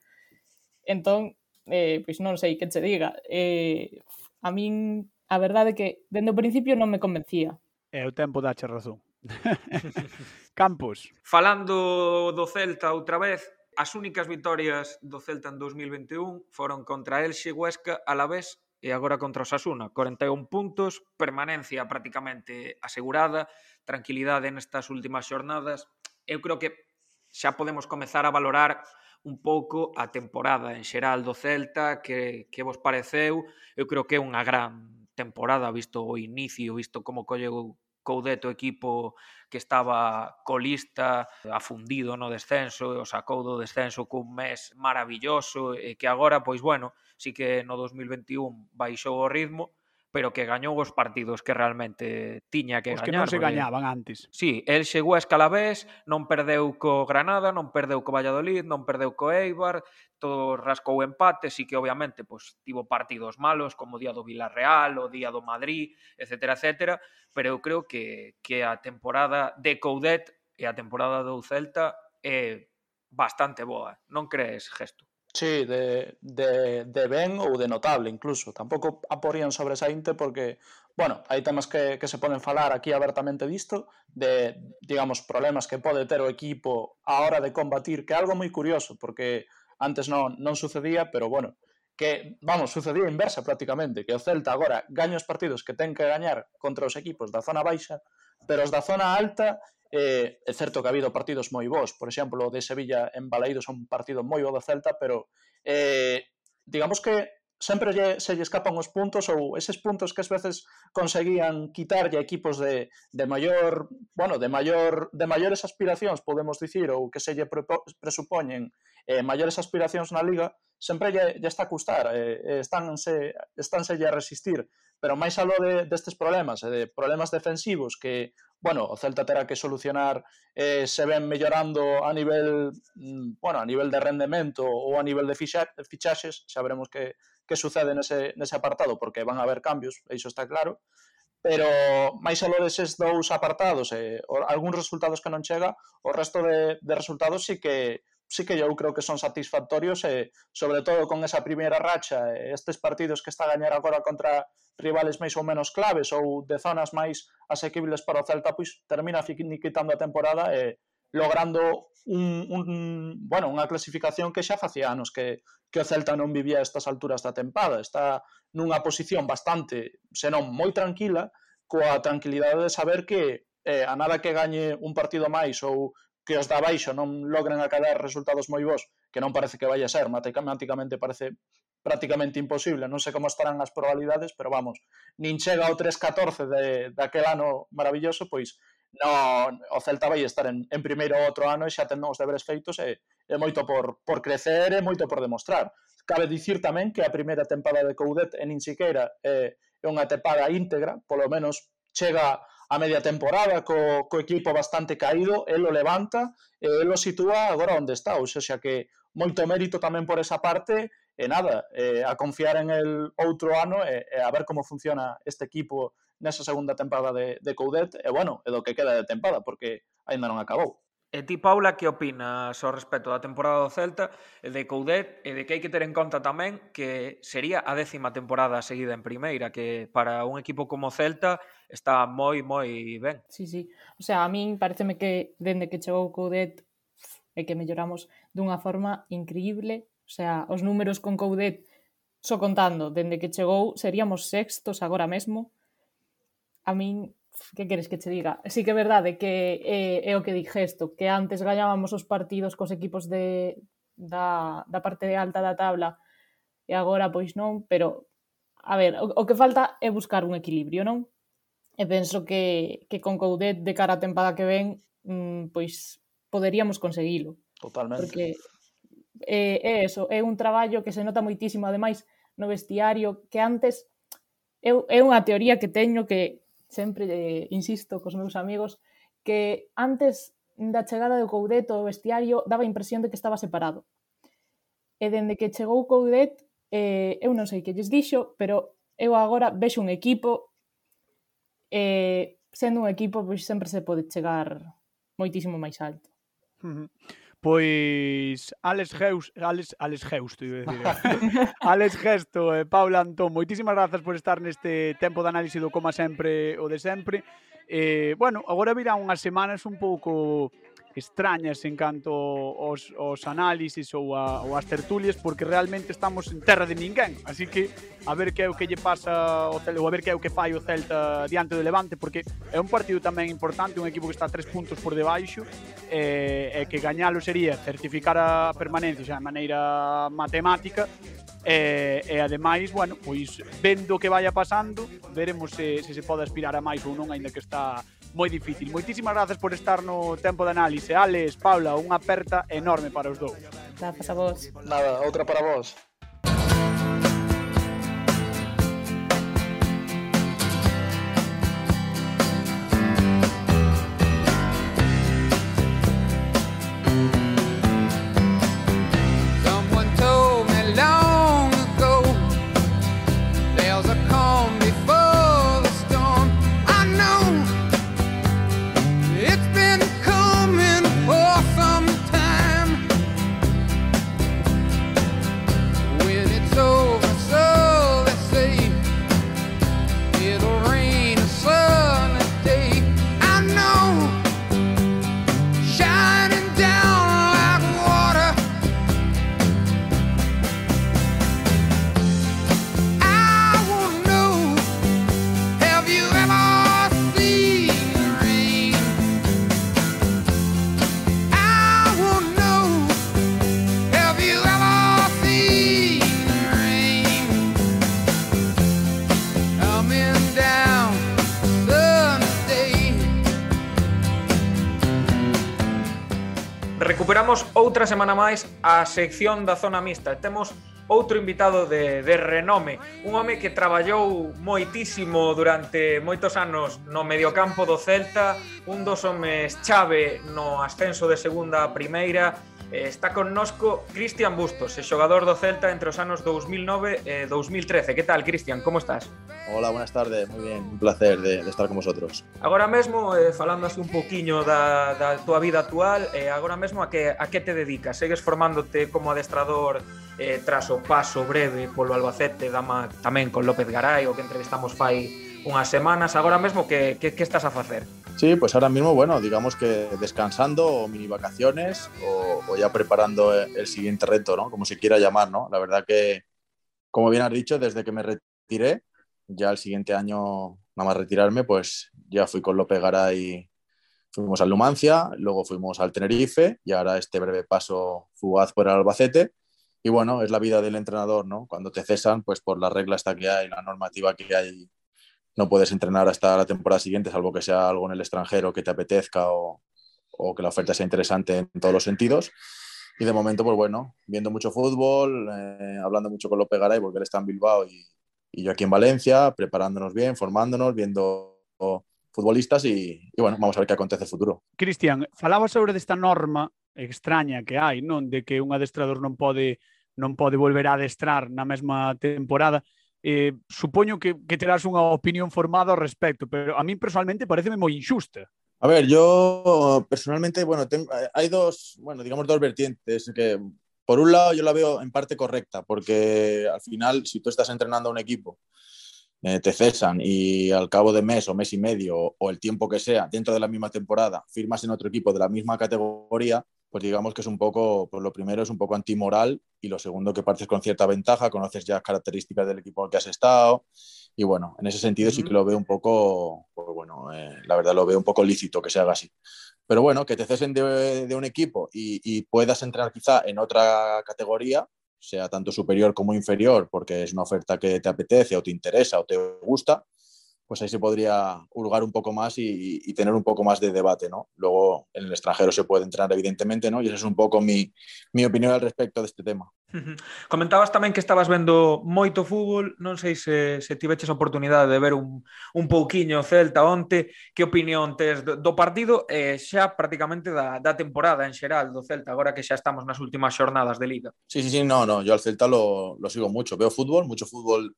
Entón, eh, pois non sei que che diga. Eh, a min, a verdade é que dende o principio non me convencía. É o tempo dache razón. Campos. Falando do Celta outra vez, as únicas vitorias do Celta en 2021 foron contra Elxe, Huesca, Alavés e agora contra o Sasuna. 41 puntos, permanencia prácticamente asegurada, tranquilidade nestas últimas xornadas. Eu creo que xa podemos comezar a valorar un pouco a temporada en xeral do Celta, que, que vos pareceu. Eu creo que é unha gran temporada, visto o inicio, visto como colleu Coudeto equipo que estaba colista, afundido no descenso, e o sacou do descenso cun mes maravilloso e que agora, pois bueno, sí que no 2021 baixou o ritmo, pero que gañou os partidos que realmente tiña que os gañar. Os que non se gañaban antes. Sí, el chegou a Escalavés, non perdeu co Granada, non perdeu co Valladolid, non perdeu co Eibar, todo rascou empates e que obviamente pues, tivo partidos malos como o día do Villarreal, o día do Madrid, etcétera, etcétera, pero eu creo que, que a temporada de Coudet e a temporada do Celta é bastante boa. Non crees, Gesto? Sí, de, de, de ben ou de notable incluso. Tampouco aporían sobresaínte porque, bueno, hai temas que, que se poden falar aquí abertamente disto, de, digamos, problemas que pode ter o equipo a hora de combatir, que é algo moi curioso, porque antes non, non sucedía, pero bueno, que, vamos, sucedía inversa prácticamente, que o Celta agora gaña os partidos que ten que gañar contra os equipos da zona baixa, pero os da zona alta Eh, é certo que ha habido partidos moi bons, por exemplo, o de Sevilla en Balaídos é un partido moi bo do Celta, pero eh, digamos que sempre lle, se lle escapan os puntos ou eses puntos que as veces conseguían quitarlle a equipos de, de maior, bueno, de maior de maiores aspiracións, podemos dicir, ou que se lle presupoñen eh, maiores aspiracións na liga, sempre lle, lle está a custar, eh, estánse, estánse lle a resistir. Pero máis aló de, destes problemas, e de problemas defensivos que, bueno, o Celta terá que solucionar eh, se ven mellorando a nivel, mm, bueno, a nivel de rendemento ou a nivel de ficha, fichaxes, xa veremos que, que sucede nese, nese apartado, porque van a haber cambios, iso está claro, pero máis aló deses dous apartados, eh, algúns resultados que non chega, o resto de, de resultados sí que sí que eu creo que son satisfactorios e sobre todo con esa primeira racha estes partidos que está a gañar agora contra rivales máis ou menos claves ou de zonas máis asequibles para o Celta pois termina finiquitando a temporada e logrando un, un bueno, unha clasificación que xa facía anos que, que o Celta non vivía a estas alturas da tempada. Está nunha posición bastante senón moi tranquila coa tranquilidade de saber que eh, a nada que gañe un partido máis ou que os da baixo non logren acadar resultados moi bons, que non parece que vaya a ser, matemáticamente parece prácticamente imposible, non sei como estarán as probabilidades, pero vamos, nin chega ao 3-14 de, daquel ano maravilloso, pois no, o Celta vai estar en, en primeiro outro ano e xa tendo os deberes feitos e, e moito por, por crecer e moito por demostrar. Cabe dicir tamén que a primeira tempada de Coudet en nin siquiera é, é unha tempada íntegra, polo menos chega a media temporada co, co equipo bastante caído, el o levanta e el o sitúa agora onde está, ou xa que moito mérito tamén por esa parte e nada, eh, a confiar en el outro ano e, e a ver como funciona este equipo nesa segunda temporada de, de Coudet e bueno, é do que queda de temporada porque aínda non acabou. E ti, Paula, que opinas ao respecto da temporada do Celta e de Coudet e de que hai que ter en conta tamén que sería a décima temporada seguida en primeira, que para un equipo como o Celta está moi, moi ben. Sí, sí. O sea, a min pareceme que dende que chegou Coudet e que melloramos dunha forma increíble. O sea, os números con Coudet, só contando, dende que chegou, seríamos sextos agora mesmo. A min que queres que che diga? Sí que é verdade que é, é o que dixesto, que antes gañábamos os partidos cos equipos de, da, da parte alta da tabla e agora pois non, pero a ver, o, o que falta é buscar un equilibrio, non? E penso que, que con Coudet de cara a tempada que ven mmm, pois poderíamos conseguilo. Totalmente. Porque é, é eso, é un traballo que se nota moitísimo, ademais, no vestiario, que antes eu, é unha teoría que teño que sempre eh, insisto cos meus amigos que antes da chegada do Coudet o vestiario daba a impresión de que estaba separado. E dende que chegou Coudet, eh, eu non sei que lles dixo, pero eu agora vexo un equipo e eh, sendo un equipo pois sempre se pode chegar moitísimo máis alto. Uh -huh. Pois Alex Geus, Alex, Alex Geus, decir. Eh. Alex Gesto eh, e Paula Antón, moitísimas grazas por estar neste tempo de análise do como sempre o de sempre. Eh, bueno, agora virá unhas semanas un pouco extrañas en canto aos, aos análisis ou, a, ou as tertulias porque realmente estamos en terra de ninguén. Así que a ver que é o que lle pasa o Celta, ou a ver que é o que fai o Celta diante do Levante porque é un partido tamén importante un equipo que está tres puntos por debaixo e, e que gañalo sería certificar a permanencia xa de maneira matemática e, e ademais, bueno, pois vendo o que vaya pasando veremos se, se se pode aspirar a máis ou non aínda que está moi difícil. Moitísimas grazas por estar no tempo de análise. Alex, Paula, unha aperta enorme para os dous. Grazas a vos. Nada, outra para vos. outra semana máis a sección da zona mixta. Temos outro invitado de, de renome, un home que traballou moitísimo durante moitos anos no mediocampo do Celta, un dos homes chave no ascenso de segunda a primeira, Eh, está connosco Cristian Bustos, e xogador do Celta entre os anos 2009 e 2013. Que tal, Cristian? Como estás? Hola, buenas tardes. Muy bien, un placer de, de estar con vosotros. Agora mesmo, eh, falandas un poquinho da, da tua vida actual, eh, agora mesmo a que, a que te dedicas? Segues formándote como adestrador eh, tras o paso breve polo Albacete, dama tamén con López Garay, o que entrevistamos fai unhas semanas. Agora mesmo, que, que, que estás a facer? Sí, pues ahora mismo, bueno, digamos que descansando o mini vacaciones o, ya preparando el siguiente reto, ¿no? Como se quiera llamar, ¿no? La verdad que, como bien has dicho, desde que me retiré, ya el siguiente año, nada más retirarme, pues ya fui con López Garay, fuimos al Numancia, luego fuimos al Tenerife y ahora este breve paso fugaz por el Albacete. Y bueno, es la vida del entrenador, ¿no? Cuando te cesan, pues por la regla esta que hay, la normativa que hay, no puedes entrenar hasta la temporada siguiente, salvo que sea algo en el extranjero que te apetezca o, que la oferta sea interesante en todos los sentidos. Y de momento, pues bueno, viendo mucho fútbol, eh, hablando mucho con López Garay, porque él está en Bilbao y, yo aquí en Valencia, preparándonos bien, formándonos, viendo futbolistas y, y bueno, vamos a ver que acontece el futuro. Cristian, falaba sobre desta norma extraña que hai, non, de que un adestrador non pode non pode volver a adestrar na mesma temporada. Eh, supoño que, que terás unha opinión formada ao respecto, pero a mí personalmente pareceme moi injusta. A ver, yo personalmente, bueno, hay dos, bueno, digamos dos vertientes que por un lado yo la veo en parte correcta, porque al final si tú estás entrenando a un equipo, eh, te cesan y al cabo de mes o mes y medio o el tiempo que sea dentro de la misma temporada firmas en otro equipo de la misma categoría, pues digamos que es un poco, pues lo primero es un poco antimoral y lo segundo que partes con cierta ventaja, conoces ya características del equipo el que has estado y bueno, en ese sentido sí que lo veo un poco, pues bueno, eh, la verdad lo veo un poco lícito que se haga así. Pero bueno, que te cesen de, de un equipo y, y, puedas entrenar quizá en otra categoría, sea tanto superior como inferior, porque es una oferta que te apetece o te interesa o te gusta, pues ahí se podría hurgar un poco más y, y, tener un poco más de debate, ¿no? Luego en el extranjero se puede entrenar, evidentemente, ¿no? Y esa es un poco mi, mi opinión al respecto de este tema. Uh -huh. Comentabas tamén que estabas vendo moito fútbol, non sei se, se tiveches a oportunidade de ver un, un pouquiño Celta onte, que opinión tes do, do partido e eh, xa prácticamente da, da temporada en xeral do Celta, agora que xa estamos nas últimas xornadas de Liga. Sí, sí, sí, no, no, yo al Celta lo, lo sigo mucho, veo fútbol, mucho fútbol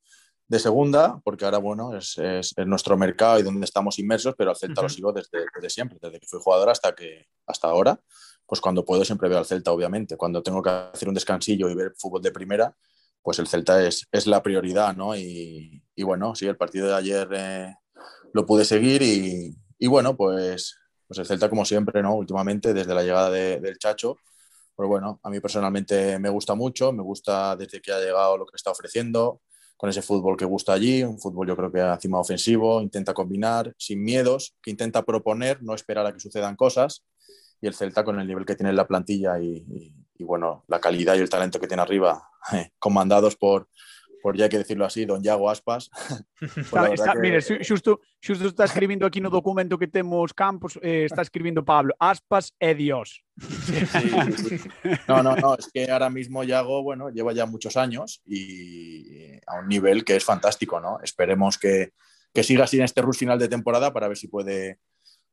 de segunda, porque ahora, bueno, es, es, es, nuestro mercado y donde estamos inmersos, pero al Celta uh -huh. lo sigo desde, desde, siempre, desde que fui jugador hasta, que, hasta ahora. Pues cuando puedo siempre veo al Celta, obviamente. Cuando tengo que hacer un descansillo y ver fútbol de primera, pues el Celta es, es la prioridad, ¿no? Y, y, bueno, sí, el partido de ayer eh, lo pude seguir y, y, bueno, pues, pues el Celta como siempre, ¿no? Últimamente, desde la llegada de, del Chacho, pues bueno, a mí personalmente me gusta mucho, me gusta desde que ha llegado lo que está ofreciendo, con ese fútbol que gusta allí, un fútbol yo creo que encima ofensivo, intenta combinar, sin miedos, que intenta proponer, no esperar a que sucedan cosas. Y el Celta con el nivel que tiene en la plantilla y, bueno, la calidad y el talento que tiene arriba, eh, comandados por, por ya hay que decirlo así, don Iago Aspas. pues está, está, que... Mire, xusto, xusto está escribindo aquí no documento que temos Campos, eh, está escribindo Pablo, Aspas é Dios. Sí, sí, sí. No, no, no, es que ahora mismo Iago, bueno, lleva ya muchos años y a un nivel que es fantástico, ¿no? Esperemos que, que siga así en este rush final de temporada para ver si puede,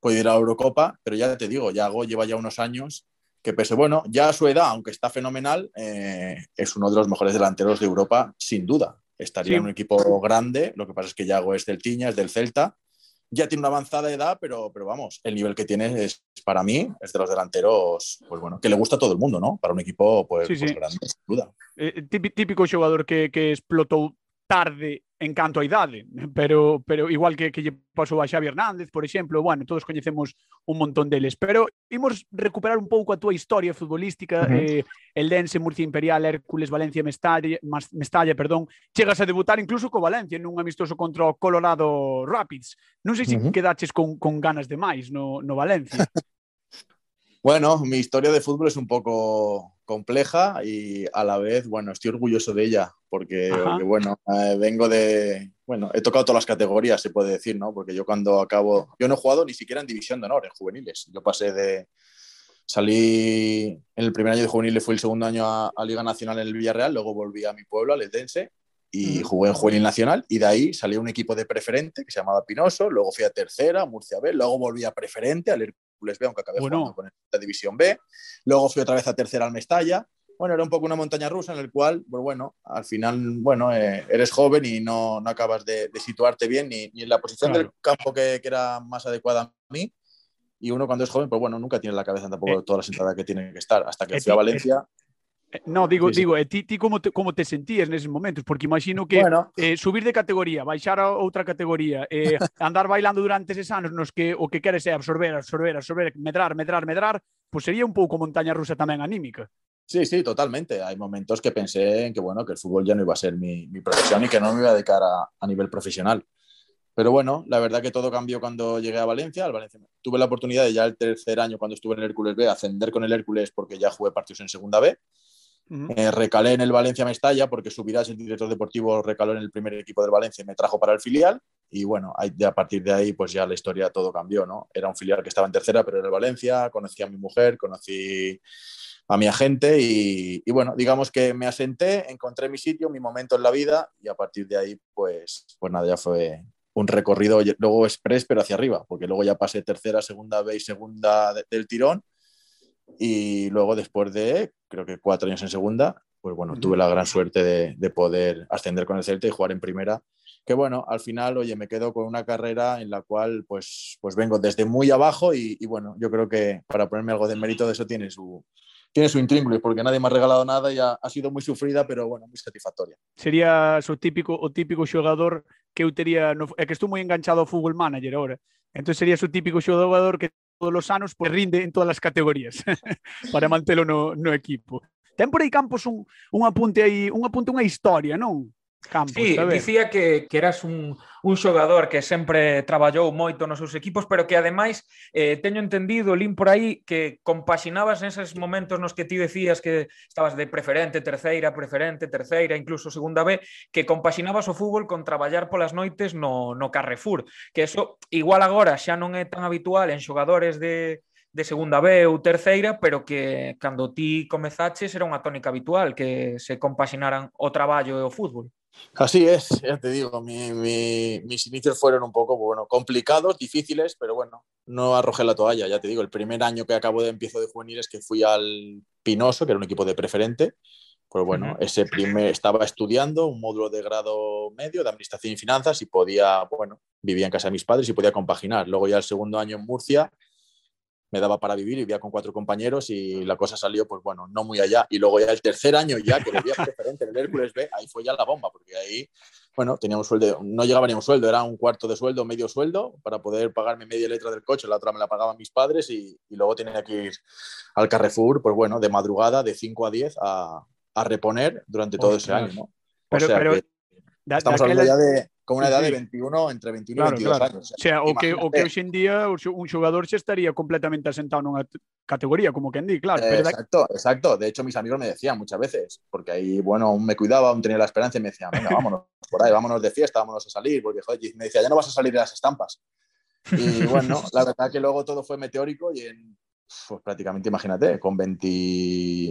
puede ir a la Eurocopa, pero ya te digo, Iago lleva ya unos años que pese, bueno, ya a su edad, aunque está fenomenal, eh, es uno de los mejores delanteros de Europa, sin duda. Estaría sí. en un equipo grande, lo que pasa es que Yago es del Tiña, es del Celta, ya tiene una avanzada edad, pero, pero vamos, el nivel que tiene es, para mí, es de los delanteros, pues bueno, que le gusta a todo el mundo, ¿no? Para un equipo, pues, sí, pues sí. grande, sin duda. Eh, típico xogador que, que explotou tarde en canto a idade, pero, pero igual que, que lle pasou a Xavi Hernández, por exemplo, bueno, todos coñecemos un montón deles, pero imos recuperar un pouco a túa historia futbolística, uh -huh. eh, el Dense, Murcia Imperial, Hércules, Valencia, Mestalla, Mestalla, perdón, chegas a debutar incluso co Valencia nun amistoso contra o Colorado Rapids. Non sei se uh -huh. quedaches con, con ganas de máis no, no Valencia. Bueno, mi historia de fútbol es un poco compleja y a la vez, bueno, estoy orgulloso de ella. Porque, porque bueno, eh, vengo de, bueno, he tocado todas las categorías, se puede decir, ¿no? Porque yo cuando acabo, yo no he jugado ni siquiera en División de Honor, en juveniles. Yo pasé de, salí en el primer año de juveniles, fui el segundo año a, a Liga Nacional en el Villarreal, luego volví a mi pueblo, al Edense, y jugué en Juvenil Nacional y de ahí salí a un equipo de preferente que se llamaba Pinoso, luego fui a tercera, Murcia B, luego volví a preferente, al Hércules B, aunque acabé Bueno. jugando con de División B. Luego fui otra vez a tercera al Mestalla. Bueno, era un poco una montaña rusa en el cual, pues bueno, al final, bueno, eh, eres joven y no, no acabas de, de situarte bien ni, ni en la posición Claro. del campo que, que era más adecuada a mí. Y uno cuando es joven, pues bueno, nunca tiene en la cabeza tampoco Eh, toda la sentada que tiene que estar. Hasta que eh, fui a ti- Valencia. Eh, No, digo, Sí, digo, e ti, ti como, te, como te sentías neses momentos? Porque imagino que Bueno, eh, subir de categoría, baixar a outra categoría, eh, andar bailando durante eses anos nos que o que queres é absorber, absorber, absorber, medrar, medrar, medrar, pois sería un pouco montaña rusa tamén anímica. Sí, sí, totalmente. Hay momentos que pensé en que, bueno, que el fútbol ya no iba a ser mi, mi profesión y que no me iba a dedicar a, a nivel profesional. Pero bueno, la verdad que todo cambió cuando llegué a Valencia. Al Valencia tuve la oportunidad de ya el tercer año cuando estuve en el Hércules B ascender con el Hércules porque ya jugué partidos en segunda B. Ujú. Eh, recalé en el Valencia Mestalla porque Subirás, el director deportivo, recaló en el primer equipo del Valencia y me trajo para el filial. Y bueno, a partir de ahí, pues ya la historia todo cambió, ¿no? Era un filial que estaba en tercera, pero era el Valencia. Conocí a mi mujer, conocí a mi agente y, y bueno, digamos que me asenté, encontré mi sitio, mi momento en la vida y a partir de ahí, pues, pues nada, ya fue un recorrido luego express, pero hacia arriba, porque luego ya pasé tercera, segunda B y segunda de- del tirón y luego después de, creo que cuatro años en segunda, pues bueno, tuve la gran suerte de, de poder ascender con el Celta y jugar en primera. Que bueno, al final, oye, me quedo con una carrera en la cual pues, pues vengo desde muy abajo y, y bueno, yo creo que para ponerme algo de mérito de eso tiene su, tiene su intríngulis porque nadie me ha regalado nada y ha, ha, sido muy sufrida, pero bueno, muy satisfactoria. Sería o típico o típico xogador que eu tería, no, é que estou moi enganchado ao Football Manager ahora. Entón sería o típico xogador que todos os anos pues, rinde en todas as categorías para mantelo no, no equipo. Ten por aí Campos un, un apunte aí, un apunte unha historia, non? Campos, sí, dicía que, que eras un, un xogador que sempre traballou moito nos seus equipos, pero que ademais eh, teño entendido, Lin, por aí, que compaxinabas neses momentos nos que ti decías que estabas de preferente, terceira, preferente, terceira, incluso segunda B, que compaxinabas o fútbol con traballar polas noites no, no Carrefour, que eso igual agora xa non é tan habitual en xogadores de, de segunda B ou terceira, pero que cando ti comezaches era unha tónica habitual que se compaxinaran o traballo e o fútbol. Así es, ya te digo, mi- mi- mis inicios fueron un poco, bueno, complicados, difíciles, pero bueno, no arrojé la toalla, ya te digo, el primer año que acabo de empiezo de juveniles que fui al Pinoso, que era un equipo de preferente, pues bueno, ese primer, estaba estudiando un módulo de grado medio de Administración y Finanzas y podía, bueno, vivía en casa de mis padres y podía compaginar. Luego ya el segundo año en Murcia me daba para vivir, vivía con cuatro compañeros y la cosa salió, pues bueno, no muy allá. Y luego ya el tercer año ya, que volvía preferente en el Hércules B, ahí fue ya la bomba, porque ahí, bueno, teníamos sueldo, no llegaba ni un sueldo, era un cuarto de sueldo, medio sueldo, para poder pagarme media letra del coche, la otra me la pagaban mis padres y, y luego tenía que ir al Carrefour, pues bueno, de madrugada, de 5 a 10, a, a reponer durante todo ese año, ¿no? O Pero- sea pero que estamos hablando ya de con una Sí, edad sí. de 21, entre 21 Claro, y 22 claro. años. O sea, o que, o que hoxe en día un xogador xa estaría completamente asentado nunha t- categoría, como que claro. Da, Exacto, exacto. De hecho, mis amigos me decían muchas veces, porque ahí, bueno, aún me cuidaba, aún tenía la esperanza y me decían, venga, vámonos por ahí, vámonos de fiesta, vámonos a salir, porque, joder, me decía, ya no vas a salir de las estampas. Y bueno, la verdad que luego todo fue meteórico y en, pues prácticamente, imagínate, con 20,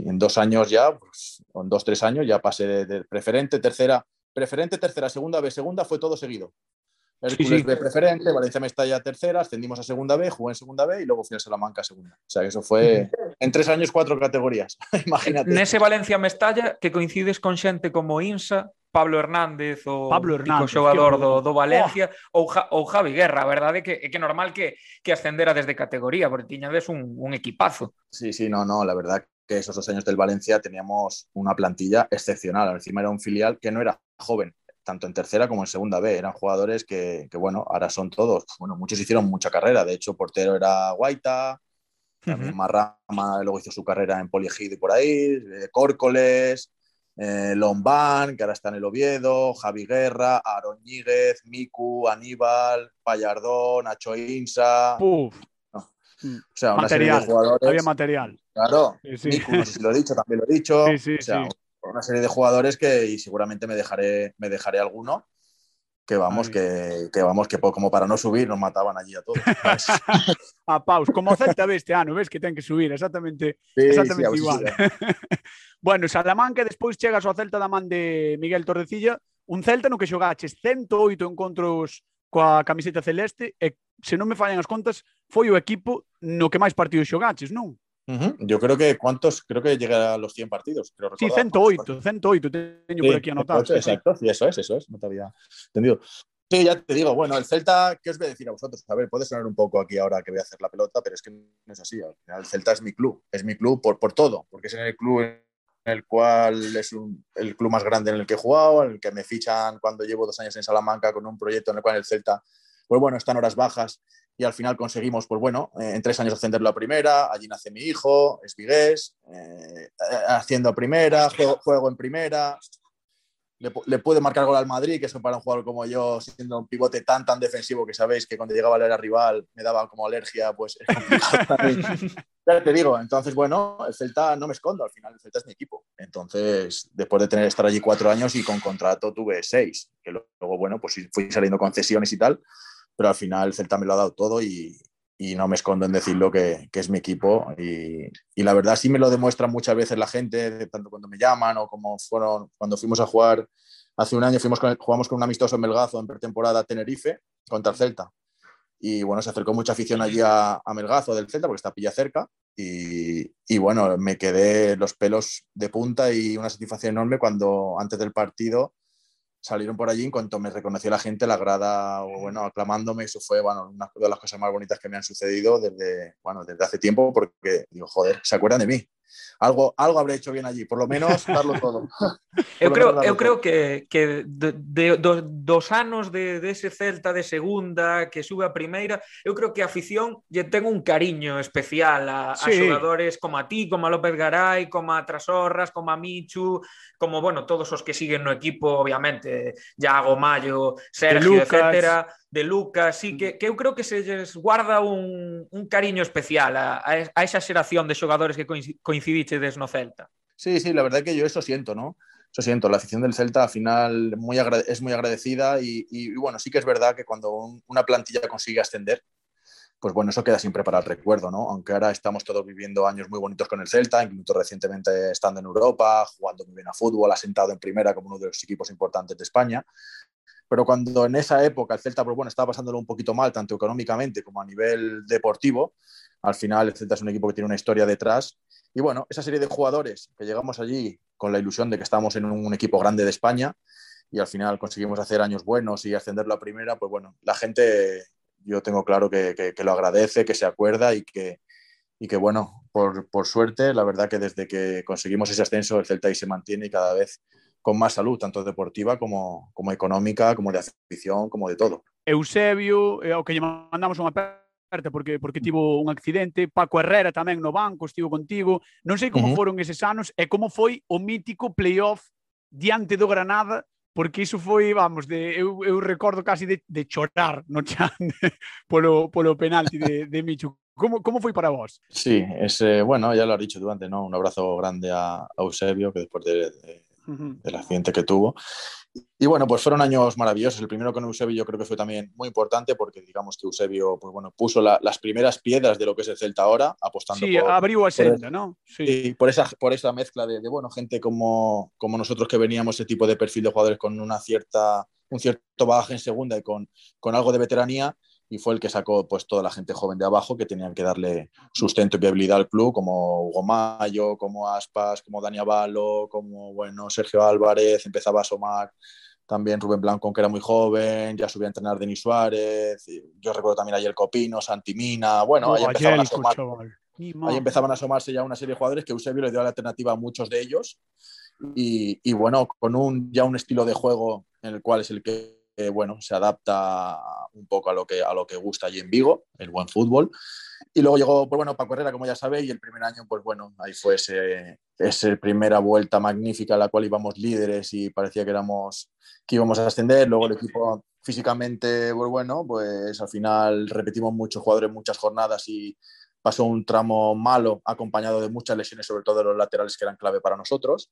en dos años ya, pues, con dos, tres años, ya pasé de, de preferente, tercera, preferente, tercera, segunda B, segunda, fue todo seguido. Hércules sí, sí. B preferente, Valencia Mestalla tercera, ascendimos a segunda B, jugué en segunda B y luego fui a Salamanca segunda. O sea que eso fue en tres años cuatro categorías. Imagínate. Nese Valencia Mestalla que coincides con xente como Insa, Pablo Hernández o Pablo Hernández, xogador do, do Valencia oh. ou, ja, ou Javi Guerra, a verdade é que é que normal que, que ascendera desde categoría, porque tiñades un, un equipazo. Sí, sí, no, no, la verdad que esos dos años del Valencia teníamos una plantilla excepcional. Encima era un filial que no era joven, tanto en tercera como en segunda B. Eran jugadores que, que, bueno, ahora son todos. Bueno, muchos hicieron mucha carrera. De hecho, portero era Guaita, también. Marrama luego hizo su carrera en Poliegido y por ahí, eh, Córcoles, eh, Lombán, que ahora está en el Oviedo, Javi Guerra, Aroñíguez, Miku, Aníbal, Pallardón, Nacho Insa. Puf, O sea, una serie material. de jugadores. había material. Claro, sí. Nico, si lo he dicho, también lo he dicho. Sí, o sea, una serie de jugadores que y seguramente me dejaré, me dejaré alguno. Que vamos, que, que, vamos, que como para no subir nos mataban allí a todos. a paus, como Celta ve este ano, ves que ten que subir, exactamente, exactamente igual. bueno, Salamanca despois chegas ao Celta da man de Miguel Torrecilla, un Celta no que xogaches 108 encontros coa camiseta celeste e se non me fallan as contas, foi o equipo no que máis partidos xogaches, non? Yo creo que cuántos, creo que llega a los 100 partidos. Creo Sí, recordar. 108, 108 teño por aquí anotado. Exacto, sí, eso es, eso es, no te había entendido. Sí, ya te digo, bueno, el Celta, ¿qué os voy a decir a vosotros? A ver, puede sonar un poco aquí ahora que voy a hacer la pelota, pero es que no es así. Al final, el Celta es mi club, es mi club por, por todo, porque es en el club en el cual es un- el club más grande en el que he jugado, en el que me fichan cuando llevo dos años en Salamanca con un proyecto en el cual el Celta, pues bueno, está en horas bajas y al final conseguimos, pues bueno, eh, en tres años ascenderlo a primera, allí nace mi hijo, es vigués, eh, haciendo a primera, juego, juego en primera, le, le puede marcar gol al Madrid, que eso para un jugador como yo, siendo un pivote tan, tan defensivo que sabéis que cuando llegaba a era rival me daba como alergia, pues es. Ya te digo, entonces, bueno, el Celta no me escondo, al final el Celta es mi equipo. Entonces, después de tener estar allí cuatro años y con contrato tuve seis, que luego, bueno, pues fui saliendo concesiones y tal, pero al final el Celta me lo ha dado todo y, no me escondo en decirlo que, es mi equipo. Y, la verdad sí me lo demuestra muchas veces la gente, tanto cuando me llaman o como fueron cuando fuimos a jugar hace un año, fuimos con, jugamos con un amistoso en Melgazo en pretemporada Tenerife contra el Celta. Y bueno, se acercó mucha afición allí a, a Melgazo del Celta porque está pilla cerca. Y bueno, me quedé los pelos de punta y una satisfacción enorme cuando antes del partido salieron por allí en cuanto me reconoció la gente, la grada, o bueno, aclamándome, eso fue, bueno, una de las cosas más bonitas que me han sucedido desde, bueno, desde hace tiempo, porque digo, joder, se acuerdan de mí. Algo, algo habré hecho bien allí, por lo menos darlo todo. Eu creo, darlo eu creo todo. que, que de, de, do, dos anos de, de ese Celta de segunda que sube a primeira, eu creo que a afición lle ten un cariño especial a, a Sí. xogadores como a ti, como a López Garay, como a Trasorras, como a Michu, como, bueno, todos os que siguen no equipo, obviamente, Iago, Mayo, Sergio, etcétera, de Lucas, sí, que, que eu creo que se lles guarda un, un cariño especial a, a, a esa xeración de xogadores que coinci- coincidichedes no Celta. Sí, sí, la verdad que yo eso siento, ¿no? Eso siento, la afición del Celta al final es muy agradecida y, bueno, sí que es verdad que cuando un- una plantilla consigue ascender, pues bueno, eso queda siempre para el recuerdo, ¿no? Aunque ahora estamos todos viviendo años muy bonitos con el Celta, incluso recientemente estando en Europa, jugando muy bien a fútbol, asentado en primera como uno de los equipos importantes de España. Pero cuando en esa época el Celta, pues bueno, estaba pasándolo un poquito mal, tanto económicamente como a nivel deportivo, al final el Celta es un equipo que tiene una historia detrás. Y bueno, esa serie de jugadores que llegamos allí con la ilusión de que estamos en un equipo grande de España y al final conseguimos hacer años buenos y ascenderlo a primera, pues bueno, la gente yo tengo claro que, lo agradece, que se acuerda y que, y que bueno, por, por, suerte, la verdad que desde que conseguimos ese ascenso, el Celta ahí se mantiene y cada vez con más salud, tanto deportiva como, como económica, como de afición, como de todo. Eusebio, eh, ao que mandamos unha alerta porque porque tivo un accidente, Paco Herrera tamén no banco, estivo contigo. Non sei como uh -huh. foron eses anos e como foi o mítico playoff diante do Granada porque iso foi, vamos, de, eu, eu recordo casi de, de chorar no chan polo, polo penalti de, de Michu. Como, como foi para vos? Sí, ese, bueno, ya lo has dicho tú antes, ¿no? Un abrazo grande a, a Eusebio, que después de, de uh -huh. del accidente que tuvo. Y bueno, pues fueron años maravillosos. El primero con Eusebio yo creo que fue también muy importante porque digamos que Eusebio pues bueno, puso la, las primeras piedras de lo que es el Celta ahora, apostando sí, por... abrió a senda, ¿no? Sí. por, esa, por esa mezcla de, de, bueno, gente como, como nosotros que veníamos ese tipo de perfil de jugadores con una cierta, un cierto bagaje en segunda y con, con algo de veteranía y fue el que sacó pues toda la gente joven de abajo que tenían que darle sustento y viabilidad al club, como Hugo Mayo, como Aspas, como Dani Avalo, como bueno, Sergio Álvarez, empezaba a asomar también Rubén Blanco, que era muy joven, ya subía a entrenar Denis Suárez, yo recuerdo también ayer Copino, Santimina, bueno, oh, ahí empezaban a asomar. Ahí empezaban a asomarse ya una serie de jugadores que Eusebio le dio la alternativa a muchos de ellos. Y, y bueno, con un, ya un estilo de juego en el cual es el que eh, bueno, se adapta un poco a lo, que, a lo que gusta allí en Vigo, el buen fútbol. Y luego llegó, pues bueno, Paco Herrera, como ya sabéis, y el primer año, pues bueno, ahí fue ese, esa primera vuelta magnífica a la cual íbamos líderes y parecía que éramos, que íbamos a ascender. Luego el equipo físicamente, pues bueno, pues al final repetimos muchos jugadores, muchas jornadas y pasó un tramo malo acompañado de muchas lesiones, sobre todo de los laterales que eran clave para nosotros.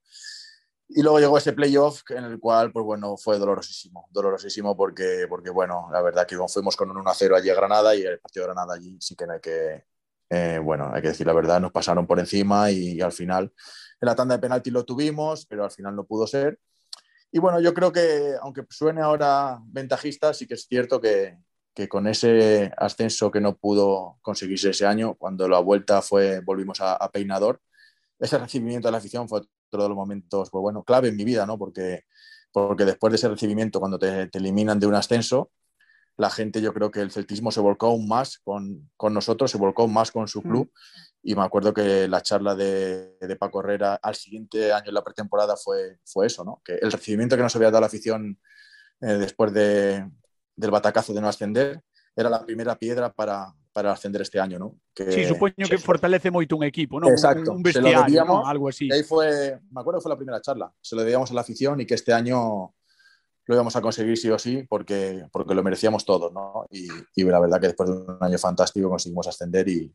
Y luego llegó ese playoff en el cual, pues bueno, fue dolorosísimo, dolorosísimo porque, porque bueno, la verdad que fuimos con un 1-0 allí a Granada y el partido de Granada allí sí que hay que, eh, bueno, hay que decir la verdad, nos pasaron por encima y, y, al final en la tanda de penalti lo tuvimos, pero al final no pudo ser. y bueno, yo creo que, aunque suene ahora ventajista, sí que es cierto que, que con ese ascenso que no pudo conseguirse ese año, cuando la vuelta fue, volvimos a, a Peinador, ese recibimiento de la afición fue otro de los momentos, pues bueno, clave en mi vida, ¿no? Porque, porque después de ese recibimiento, cuando te, te eliminan de un ascenso, la gente, yo creo que el celtismo se volcó aún más con, con nosotros, se volcó más con su club. Y me acuerdo que la charla de, de, Paco Herrera al siguiente año en la pretemporada fue, fue eso, ¿no? Que el recibimiento que nos había dado la afición eh, después de, del batacazo de no ascender era la primera piedra para, para ascender este año, ¿no? Que, sí, supoño que fortalece moito un equipo, ¿no? Exacto. Un, un vestiario, se lo debíamos, ¿no? Algo así. Y ahí fue, me acuerdo que fue la primera charla, se lo debíamos a la afición y que este año lo íbamos a conseguir sí o sí porque, porque lo merecíamos todos, ¿no? Y, y la verdad que después de un año fantástico conseguimos ascender y,